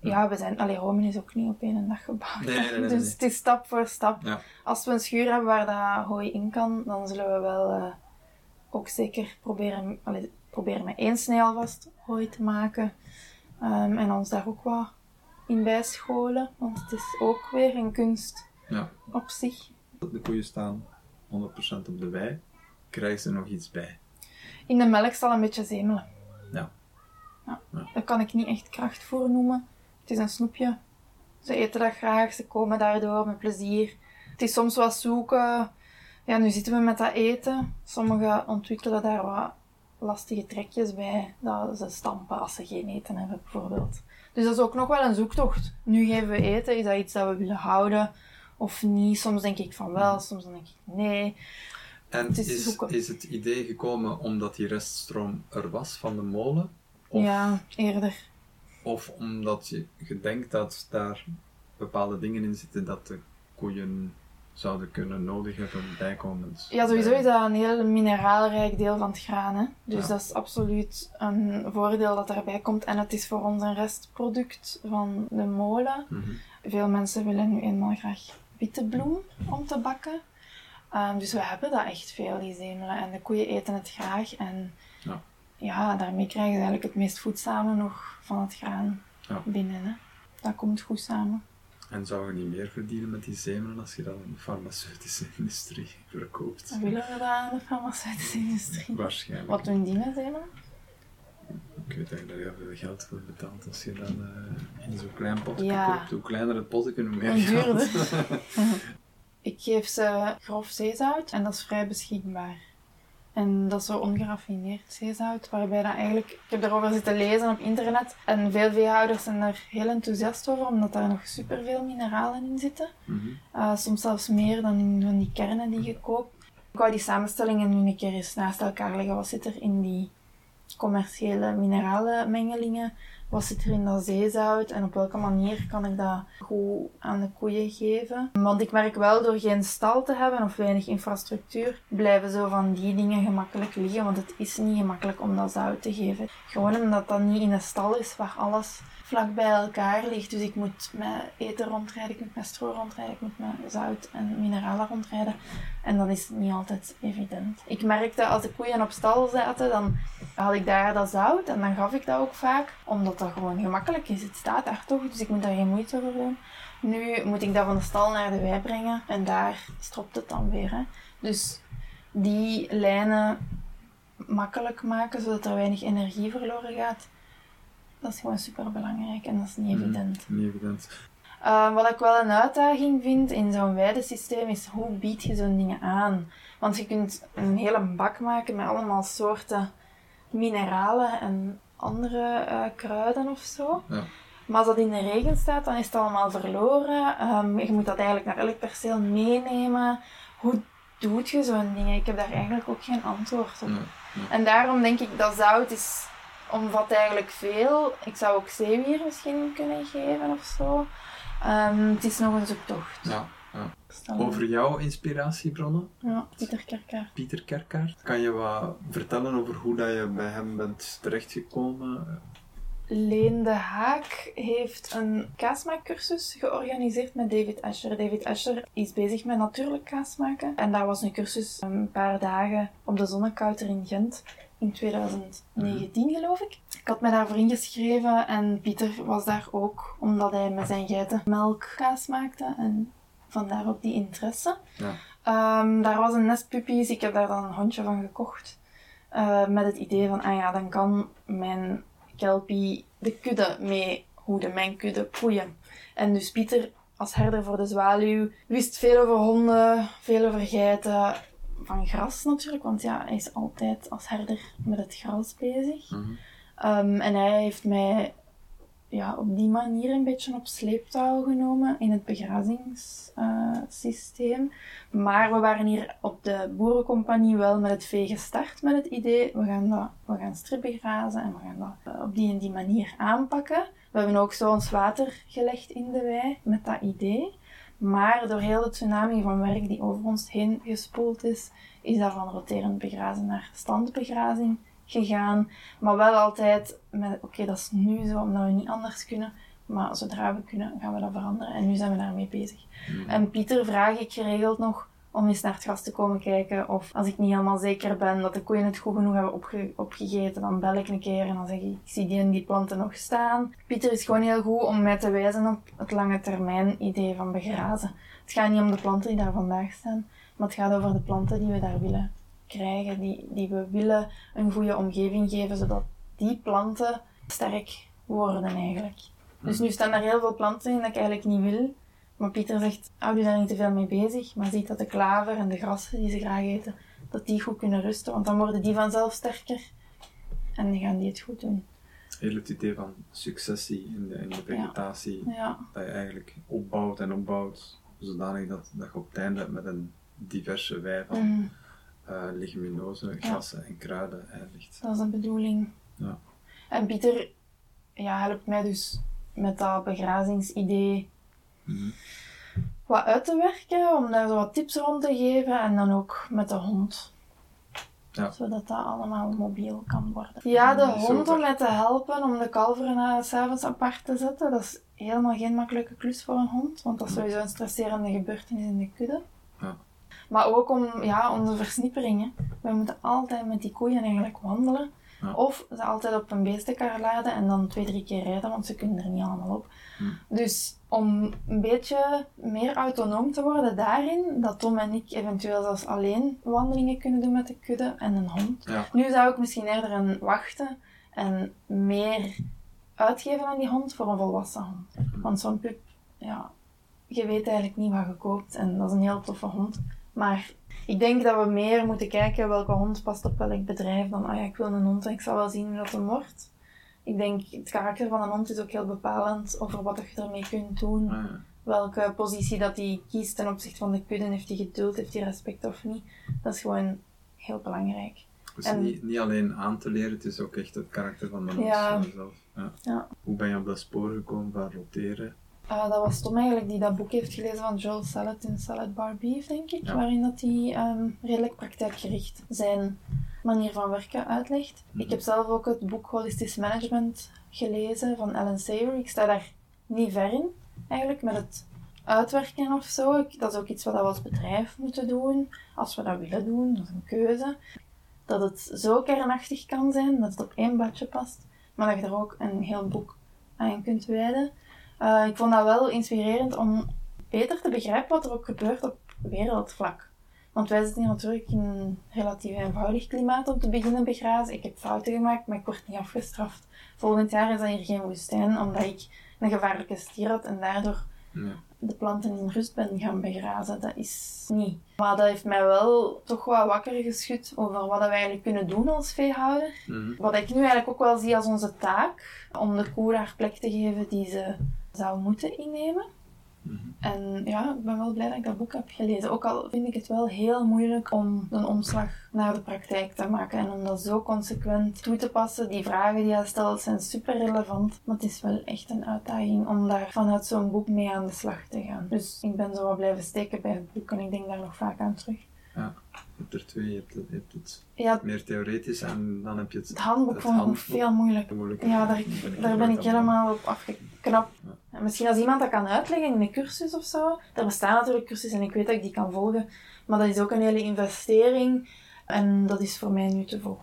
ja, we zijn... Allee, Rome is ook niet op één dag gebouwd. Nee, nee, nee, nee, *laughs* dus het is stap voor stap. Ja. Als we een schuur hebben waar dat hooi in kan, dan zullen we wel eh, ook zeker proberen, allee, proberen met één snee alvast hooi te maken. Ehm, en ons daar ook wat in bijscholen, want het is ook weer een kunst Ja. op zich. De koeien staan 100% op de wei. Krijgen ze nog iets bij? In de melk zal een beetje zemelen. Ja. Dat kan ik niet echt krachtvoer noemen. Het is een snoepje. Ze eten dat graag, ze komen daardoor met plezier. Het is soms wat zoeken. Ja, nu zitten we met dat eten. Sommigen ontwikkelen daar wat lastige trekjes bij. Dat ze stampen als ze geen eten hebben, bijvoorbeeld. Dus dat is ook nog wel een zoektocht. Nu geven we eten, is dat iets dat we willen houden of niet? Soms denk ik van wel, soms denk ik nee. En Het is is, zoeken. is het idee gekomen omdat die reststroom er was van de molen? Of, Ja, eerder. of omdat je, je denkt dat daar bepaalde dingen in zitten dat de koeien zouden kunnen nodig hebben bijkomend? Ja, sowieso is dat een heel mineraalrijk deel van het graan. Hè? Dus Ja. dat is absoluut een voordeel dat daarbij komt. En het is voor ons een restproduct van de molen. Mhm. Veel mensen willen nu eenmaal graag witte bloem om te bakken. Ehm, dus we hebben dat echt veel, die zemelen. En de koeien eten het graag. En Ja. Ja, daarmee krijgen ze eigenlijk het meest voedzame nog van het graan Ja. binnen. Hè? Dat komt goed samen. En zou je niet meer verdienen met die zemelen als je dat in de farmaceutische *laughs* industrie verkoopt? Dan willen we dat aan de farmaceutische industrie. Waarschijnlijk. Wat doen die met zemelen? Ik weet dat je daar heel veel geld voor betaalt als je dan eh, in zo'n klein potje Ja. koopt. Hoe kleiner het potje, hoe meer geld. *laughs* *laughs* Ik geef ze grof zeezout en dat is vrij beschikbaar. En dat is zo ongeraffineerd zeezout, waarbij dat eigenlijk... Ik heb erover zitten lezen op internet en veel veehouders zijn er heel enthousiast over, omdat daar nog superveel mineralen in zitten. Mhm. Uh, soms zelfs meer dan in van die kernen die je koopt. Ik wou die samenstellingen nu een keer eens naast elkaar leggen. Wat zit er in die commerciële mineralenmengelingen? Wat zit er in dat zeezout? En op welke manier kan ik dat goed aan de koeien geven? Want ik merk wel, door geen stal te hebben of weinig infrastructuur, blijven zo van die dingen gemakkelijk liggen. Want het is niet gemakkelijk om dat zout te geven. Gewoon omdat dat niet in een stal is waar alles vlak bij elkaar ligt. Dus ik moet met eten rondrijden, ik moet met stro rondrijden, ik moet met zout en mineralen rondrijden. En dat is niet altijd evident. Ik merkte als de koeien op stal zaten, dan had ik daar dat zout en dan gaf ik dat ook vaak, omdat dat gewoon gemakkelijk is. Het staat daar toch, dus ik moet daar geen moeite voor doen. Nu moet ik dat van de stal naar de wei brengen en daar stropt het dan weer. Hè. Dus die lijnen makkelijk maken, zodat er weinig energie verloren gaat, dat is gewoon super belangrijk en dat is niet evident. Niet evident. Uh, wat ik wel een uitdaging vind in zo'n weidesysteem is hoe bied je zo'n dingen aan? Want je kunt een hele bak maken met allemaal soorten mineralen en andere uh, kruiden of zo. Ja. Maar als dat in de regen staat, dan is het allemaal verloren. Um, je moet dat eigenlijk naar elk perceel meenemen. Hoe doet je zo'n dingen? Ik heb daar eigenlijk ook geen antwoord op. Nee, nee. En daarom denk ik dat zout is, omvat eigenlijk veel. Ik zou ook zeewier misschien kunnen geven of zo. Um, het is nog een zoektocht. Ja, ja. Over jouw inspiratiebronnen, Ja, Pieter Kerkaert. Pieter Kerkaert. Kan je wat vertellen over hoe dat je bij hem bent terechtgekomen? Leen de Haak heeft een kaasmaakcursus georganiseerd met David Asher. David Asher is bezig met natuurlijk kaas maken. En daar was een cursus een paar dagen op de Zonnekouter in Gent. In 2019 geloof ik. Ik had me daarvoor ingeschreven en Pieter was daar ook, omdat hij met zijn geiten melkkaas maakte. En vandaar ook die interesse. Ja. Ehm, daar was een nest puppies, ik heb daar dan een hondje van gekocht. Eh, met het idee van, ah ja, dan kan mijn kelpie de kudde mee hoeden, mijn kudde koeien. En dus Pieter, als herder voor de zwaluw, wist veel over honden, veel over geiten. Van gras natuurlijk, want ja, hij is altijd als herder met het gras bezig. Mhm. Um, en hij heeft mij ja, op die manier een beetje op sleeptouw genomen in het begrazingssysteem. maar we waren hier op de boerencompagnie wel met het vee gestart met het idee, we gaan, dat, we gaan strip begrazen en we gaan dat eh, op die en die manier aanpakken. We hebben ook zo ons water gelegd in de wei met dat idee. Maar door heel de tsunami van werk die over ons heen gespoeld is, is dat van roterend begrazen naar standbegrazing gegaan. Maar wel altijd met, oké, dat is nu zo, omdat we niet anders kunnen. Maar zodra we kunnen, gaan we dat veranderen. En nu zijn we daarmee bezig. Mhm. En Pieter vraag ik geregeld nog om eens naar het gras te komen kijken. Of als ik niet helemaal zeker ben dat de koeien het goed genoeg hebben opge- opgegeten, dan bel ik een keer en dan zeg ik, ik zie die en die planten nog staan. Pieter is gewoon heel goed om mij te wijzen op het lange termijn idee van begrazen. Het gaat niet om de planten die daar vandaag staan, maar het gaat over de planten die we daar willen krijgen, die, die we willen een goede omgeving geven, zodat die planten sterk worden eigenlijk. Dus nu staan daar heel veel planten in dat ik eigenlijk niet wil. Maar Pieter zegt, hou je daar niet te veel mee bezig, maar ziet dat de klaver en de grassen die ze graag eten, dat die goed kunnen rusten, want dan worden die vanzelf sterker en dan gaan die het goed doen. Heel het idee van successie in de, in de vegetatie, Ja, dat je eigenlijk opbouwt en opbouwt, zodanig dat, dat je op het einde met een diverse wei van Mhm. Eh leguminozen, grassen en kruiden eindigt. dat is de bedoeling. Ja. En Pieter ja, helpt mij dus met dat begrazingsidee Mhm. wat uit te werken, om daar zo wat tips rond te geven en dan ook met de hond. Ja. Zodat dat allemaal mobiel kan worden. Ja, de hond om mij te helpen om de kalveren uh, s'avonds apart te zetten, dat is helemaal geen makkelijke klus voor een hond, want dat is sowieso een stresserende gebeurtenis in de kudde. Maar ook om ja, onze versnipperingen. We moeten altijd met die koeien eigenlijk wandelen. Ja. Of ze altijd op een beestenkar laden en dan twee, drie keer rijden, want ze kunnen er niet allemaal op. Hm. Dus om een beetje meer autonoom te worden daarin, dat Tom en ik eventueel zelfs alleen wandelingen kunnen doen met de kudde en een hond. Ja. Nu zou ik misschien eerder een wachten en meer uitgeven aan die hond voor een volwassen hond. Want zo'n pup, ja, je weet eigenlijk niet wat je koopt en dat is een heel toffe hond. Maar ik denk dat we meer moeten kijken welke hond past op welk bedrijf dan, ah ja, ik wil een hond en ik zal wel zien hoe dat hem wordt. Ik denk, het karakter van een hond is ook heel bepalend over wat je ermee kunt doen. Ja. Welke positie dat hij kiest ten opzichte van de kudde. Heeft hij geduld, heeft hij respect of niet. Dat is gewoon heel belangrijk. Dus En- niet, niet alleen aan te leren, het is ook echt het karakter van de mens Ja. zelf. Ja. Ja. Hoe ben je op dat spoor gekomen van roteren? Uh, dat was Tom eigenlijk die dat boek heeft gelezen van Joel Salad in Salad Bar Beef, denk ik. Ja. Waarin dat hij ehm, redelijk praktijkgericht zijn manier van werken uitlegt. Mhm. Ik heb zelf ook het boek Holistisch Management gelezen van Alan Savory. Ik sta daar niet ver in, eigenlijk, met het uitwerken of zo. Ik- dat is ook iets wat we als bedrijf moeten doen, als we dat willen doen. Dat is een keuze. Dat het zo kernachtig kan zijn, dat het op één bladje past, maar dat je er ook een heel boek aan kunt wijden. Eh, ik vond dat wel inspirerend om beter te begrijpen wat er ook gebeurt op wereldvlak. Want wij zitten hier natuurlijk in een relatief eenvoudig klimaat om te beginnen begrazen. Ik heb fouten gemaakt, maar ik word niet afgestraft. Volgend jaar is dat hier geen woestijn, omdat ik een gevaarlijke stier had en daardoor Ja. de planten in rust ben gaan begrazen. Dat is niet. Maar dat heeft mij wel toch wel wakker geschud over wat we eigenlijk kunnen doen als veehouder. Mhm. Wat ik nu eigenlijk ook wel zie als onze taak, om de koe haar plek te geven die ze zou moeten innemen. Mhm. En ja, ik ben wel blij dat ik dat boek heb gelezen. Ook al vind ik het wel heel moeilijk om een omslag naar de praktijk te maken en om dat zo consequent toe te passen. Die vragen die hij stelt zijn super relevant, maar het is wel echt een uitdaging om daar vanuit zo'n boek mee aan de slag te gaan. Dus ik ben zo wat blijven steken bij het boek en ik denk daar nog vaak aan terug. Je hebt er twee, je hebt, het- je hebt het Ja, meer theoretisch en dan heb je het, het handboek vond ik veel moeilijk. moeilijk. Ja, daar, daar ben ik helemaal op afgeknapt. Ja. En Misschien als iemand dat kan uitleggen in een cursus of zo. Er bestaan natuurlijk cursussen en ik weet dat ik die kan volgen. Maar dat is ook een hele investering. En dat is voor mij nu te vroeg.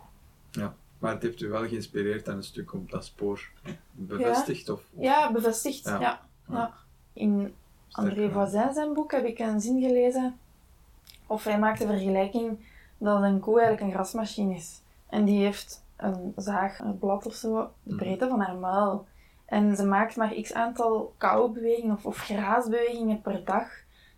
Maar het heeft u wel geïnspireerd en een stuk op dat spoor bevestigd? Of, of Ja, bevestigd. Ja. Ja. Ja. In André? Voisin zijn boek heb ik een zin gelezen. Of hij maakt de vergelijking dat een koe eigenlijk een grasmachine is. En die heeft een zaag, een blad of zo, de Mhm. breedte van haar muil. En ze maakt maar x aantal kauwbewegingen of, of graasbewegingen per dag.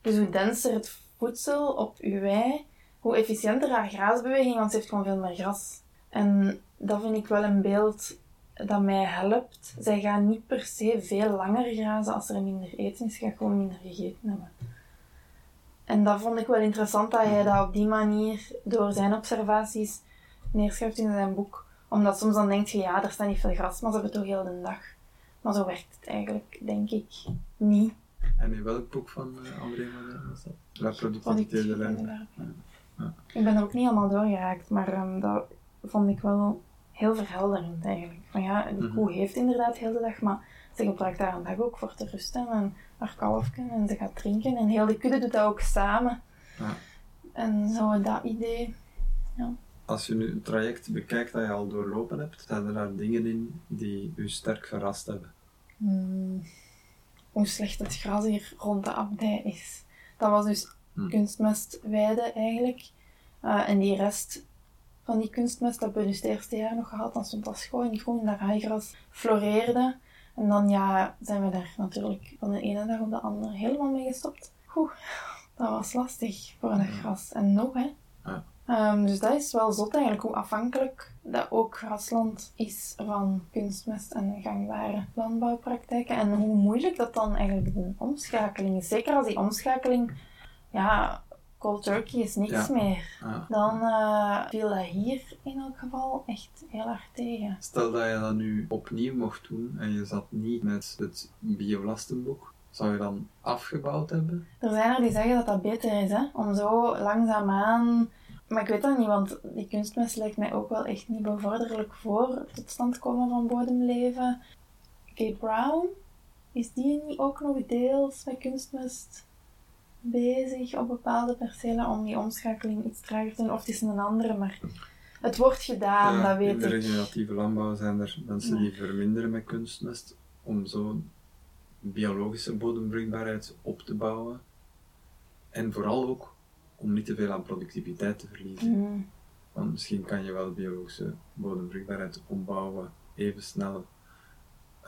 Dus hoe denser het voedsel op uw wei, hoe efficiënter haar graasbeweging, want ze heeft gewoon veel meer gras. En dat vind ik wel een beeld dat mij helpt. Zij gaan niet per se veel langer grazen als er minder eten is. Ze gaan gewoon minder gegeten hebben. En dat vond ik wel interessant dat hij dat op die manier door zijn observaties neerschrijft in zijn boek. Omdat soms dan denk je, ja, er staat niet veel gras, maar ze hebben toch heel de dag. Maar zo werkt het eigenlijk, denk ik, niet. En in welk boek van uh, André Malherbe was dat? La Productiviteit de. Ja. Ik ben er ook niet allemaal doorgeraakt, maar um, dat vond ik wel heel verhelderend eigenlijk. Van ja, die mm koe heeft inderdaad heel de dag, maar ze gebruikt daar een dag ook voor te rusten en haar kalfje en ze gaat drinken en heel de kudde doet dat ook samen. Ja. En zo dat idee, ja. Als je nu een traject bekijkt dat je al doorlopen hebt, staan er daar dingen in die u sterk verrast hebben? Hmm. Hoe slecht het gras hier rond de abdij is. Dat was dus hmm. kunstmestweide eigenlijk. Uh, en die rest van die kunstmest hebben we dus het eerste jaar nog gehad. Dan stond dat schoon groen, dat haaigras floreerde. En dan ja, zijn we daar natuurlijk van de ene dag op de andere helemaal mee gestopt. Oeh, dat was lastig voor dat gras. En nog, hè. Ja. Um, dus dat is wel zot eigenlijk, hoe afhankelijk dat ook grasland is van kunstmest en gangbare landbouwpraktijken. En hoe moeilijk dat dan eigenlijk de omschakeling is. Zeker als die omschakeling, ja, cold turkey is niks meer. Dan uh, viel dat hier in elk geval echt heel erg tegen. Stel dat je dat nu opnieuw mocht doen en je zat niet met het biolastenboek. Zou je dan afgebouwd hebben? Er zijn er die zeggen dat dat beter is, hè? om zo langzaamaan maar ik weet dat niet, want die kunstmest lijkt mij ook wel echt niet bevorderlijk voor tot stand komen van bodemleven. Kate Brown, is die niet ook nog deels met kunstmest bezig op bepaalde percelen om die omschakeling iets trager te doen? Of het is een andere, maar het wordt gedaan, dat weet ik. In de regeneratieve landbouw zijn er mensen die verminderen met kunstmest om zo biologische bodembruikbaarheid op te bouwen. En vooral ook om niet te veel aan productiviteit te verliezen. Mm. Want misschien kan je wel biologische bodembruikbaarheid opbouwen even snel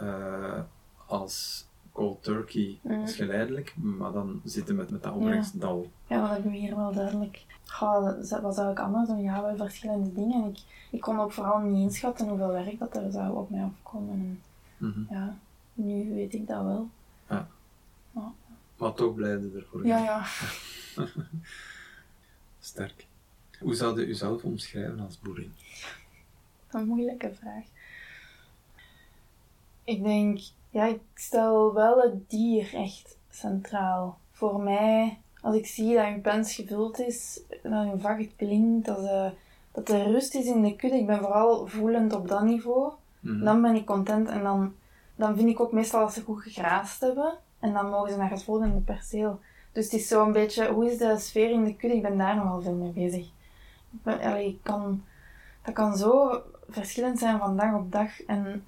uh, als cold turkey, mm. als geleidelijk, maar dan zitten met, met dat opbrengstdal. Ja. ja, dat hebben we hier wel duidelijk. Goh, wat zou ik anders doen? Ja, wel verschillende dingen. Ik, ik kon ook vooral niet inschatten hoeveel werk dat er zou op mij afkomen. Mm -hmm. Ja, nu weet ik dat wel. Ja. ja. Maar toch blijven ervoor. Ja, ja. *laughs* Sterk. Hoe zou je jezelf omschrijven als boerin? Een moeilijke vraag. Ik denk, ja, ik stel wel het dier echt centraal. Voor mij, als ik zie dat een pens gevuld is, dat een vak het klinkt, dat, de, dat er rust is in de kudde, ik ben vooral voelend op dat niveau, mhm. dan ben ik content en dan, dan vind ik ook meestal dat ze goed gegraast hebben en dan mogen ze naar het volgende perceel. Dus het is zo'n beetje, hoe is de sfeer in de kudde? Ik ben daar nogal veel mee bezig. Ik kan, dat kan zo verschillend zijn van dag op dag en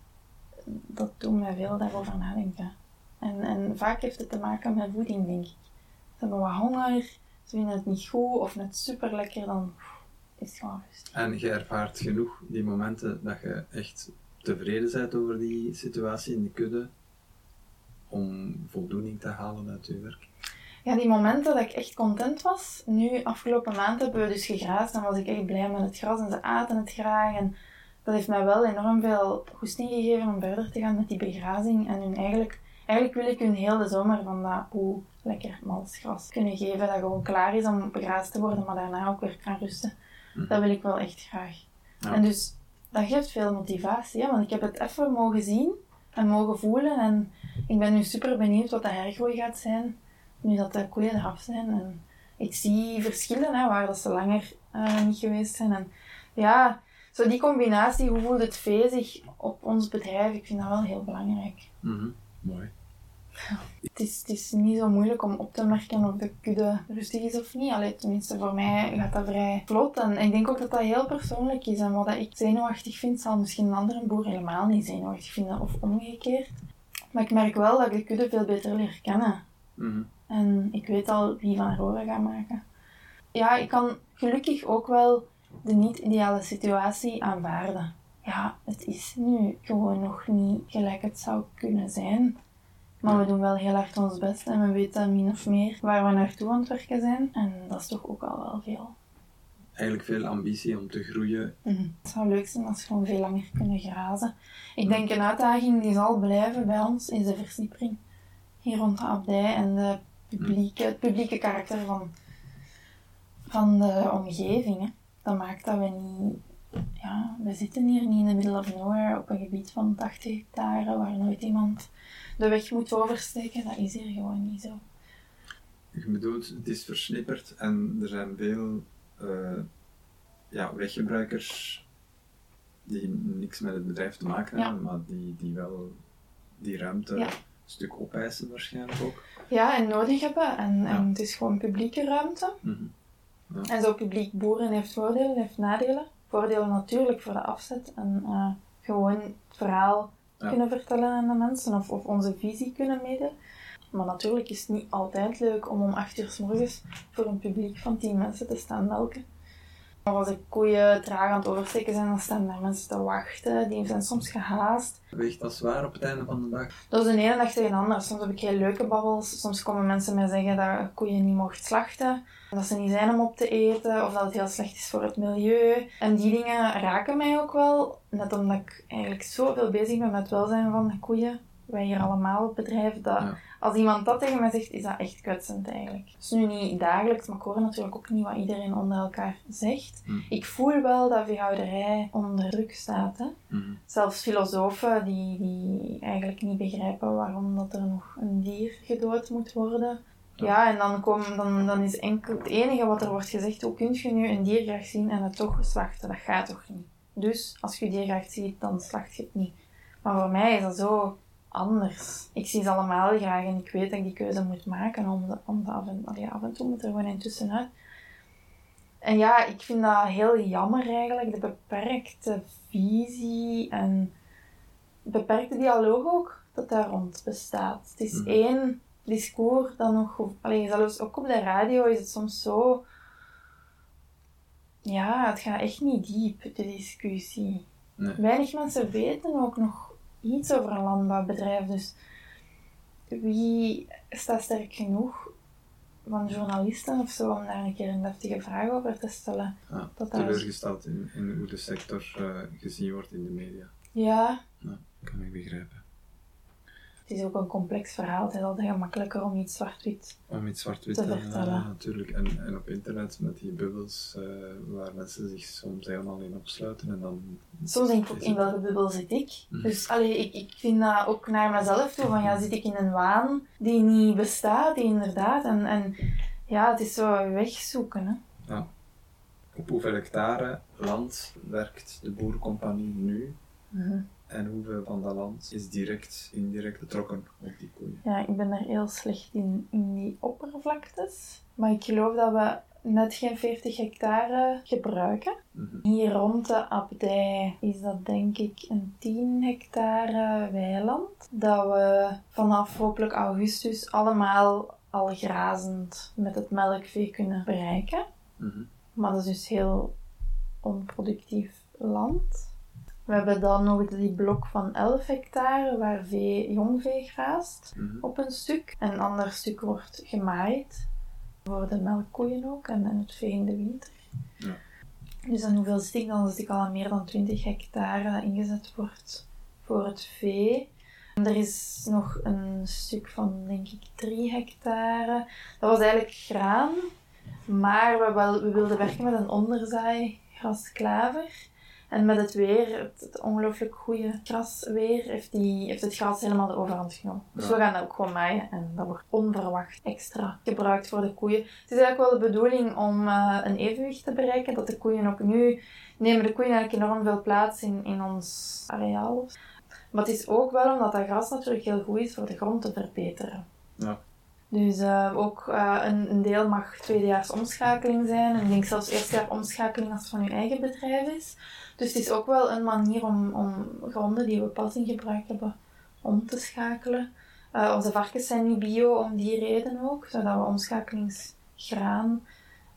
dat doet mij veel daarover nadenken. En, en vaak heeft het te maken met voeding, denk ik. Ze hebben wat honger, ze vinden het niet goed of net super lekker, dan is het gewoon rustig. En je ervaart genoeg die momenten dat je echt tevreden bent over die situatie in de kudde om voldoening te halen uit je werk? ja, die momenten dat ik echt content was. Nu, afgelopen maand hebben we dus gegraasd en was ik echt blij met het gras en ze aten het graag. En dat heeft mij wel enorm veel goesting gegeven om verder te gaan met die begrazing. En hun eigenlijk, eigenlijk wil ik hun heel de zomer van dat hoe lekker mals gras kunnen geven. Dat gewoon klaar is om begraasd te worden, maar daarna ook weer kan rusten. Mhm. Dat wil ik wel echt graag. En dus dat geeft veel motivatie, want ik heb het even mogen zien en mogen voelen. En ik ben nu super benieuwd wat de hergroei gaat zijn nu dat de koeien eraf zijn. En ik zie verschillen hè, waar dat ze langer uh, niet geweest zijn. En ja, zo die combinatie, hoe voelt het vee zich op ons bedrijf, ik vind dat wel heel belangrijk. Mm Mooi. Het, is, het is niet zo moeilijk om op te merken of de kudde rustig is of niet. Allee, tenminste, voor mij gaat dat vrij vlot. En ik denk ook dat dat heel persoonlijk is. En wat ik zenuwachtig vind, zal misschien een andere boer helemaal niet zenuwachtig vinden of omgekeerd. Maar ik merk wel dat ik de kudde veel beter leer kennen. Mm en ik weet al wie van Aurora gaat maken. Ja, ik kan gelukkig ook wel de niet-ideale situatie aanvaarden. Ja, het is nu gewoon nog niet gelijk het zou kunnen zijn. Maar we doen wel heel hard ons best en we weten min of meer waar we naartoe aan het werken zijn. En dat is toch ook al wel veel. Eigenlijk veel ambitie om te groeien. Mhm. Het zou leuk zijn als we gewoon veel langer kunnen grazen. Ik denk een uitdaging die zal blijven bij ons is de versiepering. Hier rond de abdij en de publieke, het publieke karakter van, van de omgeving. Hè. Dat maakt dat we niet, ja, we zitten hier niet in the middle of nowhere op een gebied van 80 hectare waar nooit iemand de weg moet oversteken. Dat is hier gewoon niet zo. Je bedoelt, het is versnipperd en er zijn veel eh, ja, weggebruikers die niks met het bedrijf te maken Ja. hebben, maar die, die wel die ruimte Ja. een stuk opeisen waarschijnlijk ook. Ja, en nodig hebben. En, Ja. en het is gewoon publieke ruimte. En zo publiek boeren heeft voordelen, heeft nadelen. Voordelen natuurlijk voor de afzet en eh, gewoon het verhaal Ja. kunnen vertellen aan de mensen of, of onze visie kunnen meedelen. Maar natuurlijk is het niet altijd leuk om om 8 uur s morgens voor een publiek van 10 mensen te staan melken. Als de koeien traag aan het oversteken zijn, dan staan daar mensen te wachten. Die zijn soms gehaast. Weegt dat zwaar op het einde van de dag? Dat is de ene dag tegen de andere. Soms heb ik heel leuke babbels. Soms komen mensen mij zeggen dat koeien niet mocht slachten. Dat ze niet zijn om op te eten. Of dat het heel slecht is voor het milieu. En die dingen raken mij ook wel. Net omdat ik eigenlijk zoveel bezig ben met het welzijn van de koeien. Wij hier allemaal op bedrijf. Dat Ja. Als iemand dat tegen mij zegt, is dat echt kwetsend eigenlijk. Het is nu niet dagelijks, maar ik hoor natuurlijk ook niet wat iedereen onder elkaar zegt. Hm. Ik voel wel dat veehouderij onder druk staat. Hè? Mhm. Zelfs filosofen die, die eigenlijk niet begrijpen waarom dat er nog een dier gedood moet worden. Ja, en dan, komen, dan, dan is enkel het enige wat er wordt gezegd, hoe kun je nu een dier graag zien en het toch slachten? Dat gaat toch niet? Dus als je dier graag ziet, dan slacht je het niet. Maar voor mij is dat zo anders. Ik zie ze allemaal graag en ik weet dat ik die keuze moet maken om, de, om de af, en, allee, af en toe moet er gewoon in tussenuit. En ja, ik vind dat heel jammer eigenlijk, de beperkte visie en beperkte dialoog ook dat daar rond bestaat. Het is Mhm. één discours dat nog... Allee, zelfs ook op de radio is het soms zo... Ja, het gaat echt niet diep, de discussie. Nee. Weinig mensen weten ook nog iets over een landbouwbedrijf, dus wie staat sterk genoeg van journalisten of zo om daar een keer een deftige vraag over te stellen? Ja, Dat daar is- teleurgesteld in, in hoe de sector eh, gezien wordt in de media. Ja, Kan ik begrijpen. Het is ook een complex verhaal. Het is altijd gemakkelijker om iets zwart-wit. Om iets zwart-wit Te te vertellen. ja, natuurlijk. En, en op internet met die bubbels eh, waar mensen zich soms helemaal in opsluiten en dan... Soms denk ik ook, in welke bubbel zit ik? Mhm. Dus allee, ik, ik vind dat ook naar mezelf toe, van ja, zit ik in een waan die niet bestaat, die inderdaad. En, en ja, het is zo wegzoeken. Hè. Op hoeveel hectare land werkt de boerencompagnie nu? En hoeveel van dat land is direct, indirect betrokken op die koeien? Ja, ik ben er heel slecht in, in die oppervlaktes. Maar ik geloof dat we net geen 40 hectare gebruiken. Mhm. Hier rond de abdij is dat denk ik een 10 hectare weiland. Dat we vanaf hopelijk augustus allemaal al grazend met het melkvee kunnen bereiken. Mhm. Maar dat is dus heel onproductief land. We hebben dan nog die blok van 11 hectare waar vee, jongvee graast Mhm. op een stuk. En een ander stuk wordt gemaaid voor de melkkoeien ook en, het vee in de winter. Ja. Dus dan hoeveel zit ik dan? Zit ik al aan meer dan 20 hectare dat ingezet wordt voor het vee. En er is nog een stuk van, denk ik, 3 hectare. Dat was eigenlijk graan, maar we, wel, we wilden werken met een onderzaai grasklaver. En met het weer, het, het ongelooflijk goede grasweer, heeft, die, heeft het gras helemaal de overhand genomen. Dus Ja. we gaan dat ook gewoon maaien en dat wordt onverwacht extra gebruikt voor de koeien. Het is eigenlijk wel de bedoeling om eh, een evenwicht te bereiken, dat de koeien ook nu nemen de koeien eigenlijk enorm veel plaats in, in ons areaal. Maar het is ook wel omdat dat gras natuurlijk heel goed is voor de grond te verbeteren. Ja. Dus eh, ook eh, een, een deel mag tweedejaars omschakeling zijn. En ik denk zelfs eerstejaars omschakeling als het van je eigen bedrijf is. Dus het is ook wel een manier om, om gronden die we pas in gebruik hebben om te schakelen. Eh, onze varkens zijn niet bio om die reden ook, zodat we omschakelingsgraan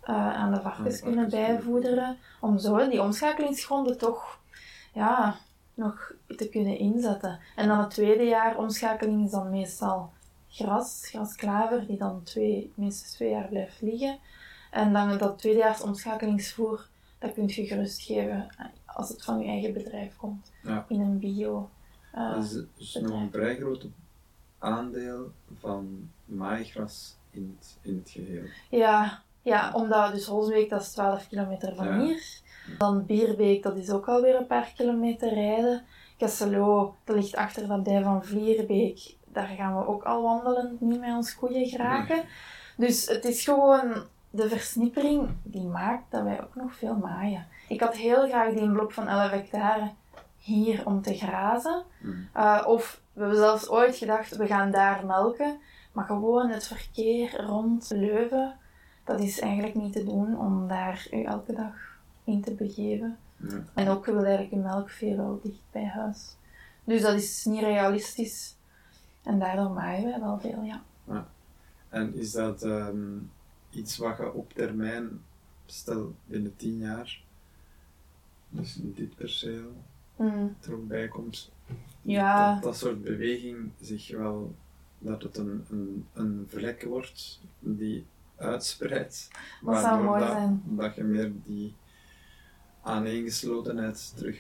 eh, aan de varkens Ja, kunnen bijvoederen. Om zo die omschakelingsgronden toch ja, nog te kunnen inzetten. En dan het tweede jaar omschakeling is dan meestal gras, grasklaver, die dan twee, minstens twee jaar blijft liggen. En dan dat tweedejaars omschakelingsvoer, dat kun je gerust geven als het van je eigen bedrijf komt. Ja. In een bio. eh, Dat is dus nog een vrij groot aandeel van maaigras in het, in het geheel. ja, Ja, omdat dus Holsbeek, dat is 12 kilometer van Ja. hier. Dan Bierbeek, dat is ook alweer een paar kilometer rijden. Kesselo, dat ligt achter dat dij van Vlierbeek. Daar gaan we ook al wandelend niet met ons koeien geraken. Dus het is gewoon de versnippering die maakt dat wij ook nog veel maaien. Ik had heel graag die blok van 11 hectare hier om te grazen. Mm. Uh, of we hebben zelfs ooit gedacht, we gaan daar melken. Maar gewoon het verkeer rond Leuven, dat is eigenlijk niet te doen om daar u elke dag in te begeven. Ja. En ook wil eigenlijk een melkvee wel dicht bij huis. Dus dat is niet realistisch. En daardoor maaien wij wel veel, ja. En is dat ehm, iets wat je op termijn, stel binnen tien jaar, dus dit perceel Mm. er ook bij komt, Ja. dat dat soort beweging zich wel, dat het een, een, een vlek wordt die uitspreidt. Dat zou mooi dat, zijn. Dat je meer die aaneengeslotenheid terug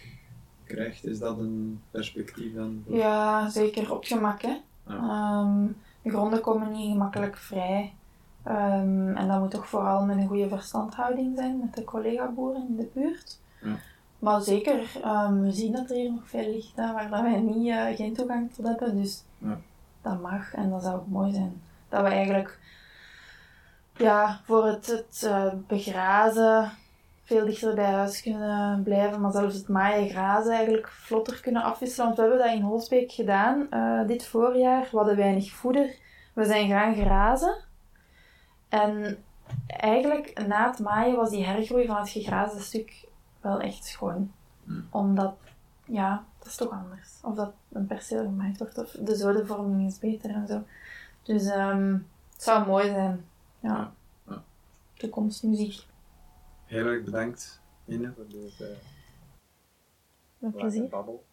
krijgt. Is dat een perspectief dan? Ja, zeker op gemak, hè. Ehm, de gronden komen niet gemakkelijk vrij. Ehm, en dat moet toch vooral met een goede verstandhouding zijn met de collega-boeren in de buurt. Ja. Maar zeker, ehm, we zien dat er hier nog veel ligt hè, waar dat wij niet, eh, geen toegang tot hebben. Dus Ja. dat mag en dat zou ook mooi zijn. Dat we eigenlijk ja, voor het, het eh, begrazen veel dichter bij huis kunnen blijven, maar zelfs het maaien grazen eigenlijk vlotter kunnen afwisselen. Want we hebben dat in Holsbeek gedaan eh, dit voorjaar. We hadden weinig voeder. We zijn gaan grazen. En eigenlijk na het maaien was die hergroei van het gegraasde stuk wel echt schoon. Hmm. Omdat, ja, dat is toch anders. Of dat een perceel gemaaid wordt, of de zodenvorming is beter en zo. Dus ehm, het zou mooi zijn. Ja. Ja, ja. Toekomstmuziek. Heel erg bedankt, Ine, voor deze Met plezier. babbel.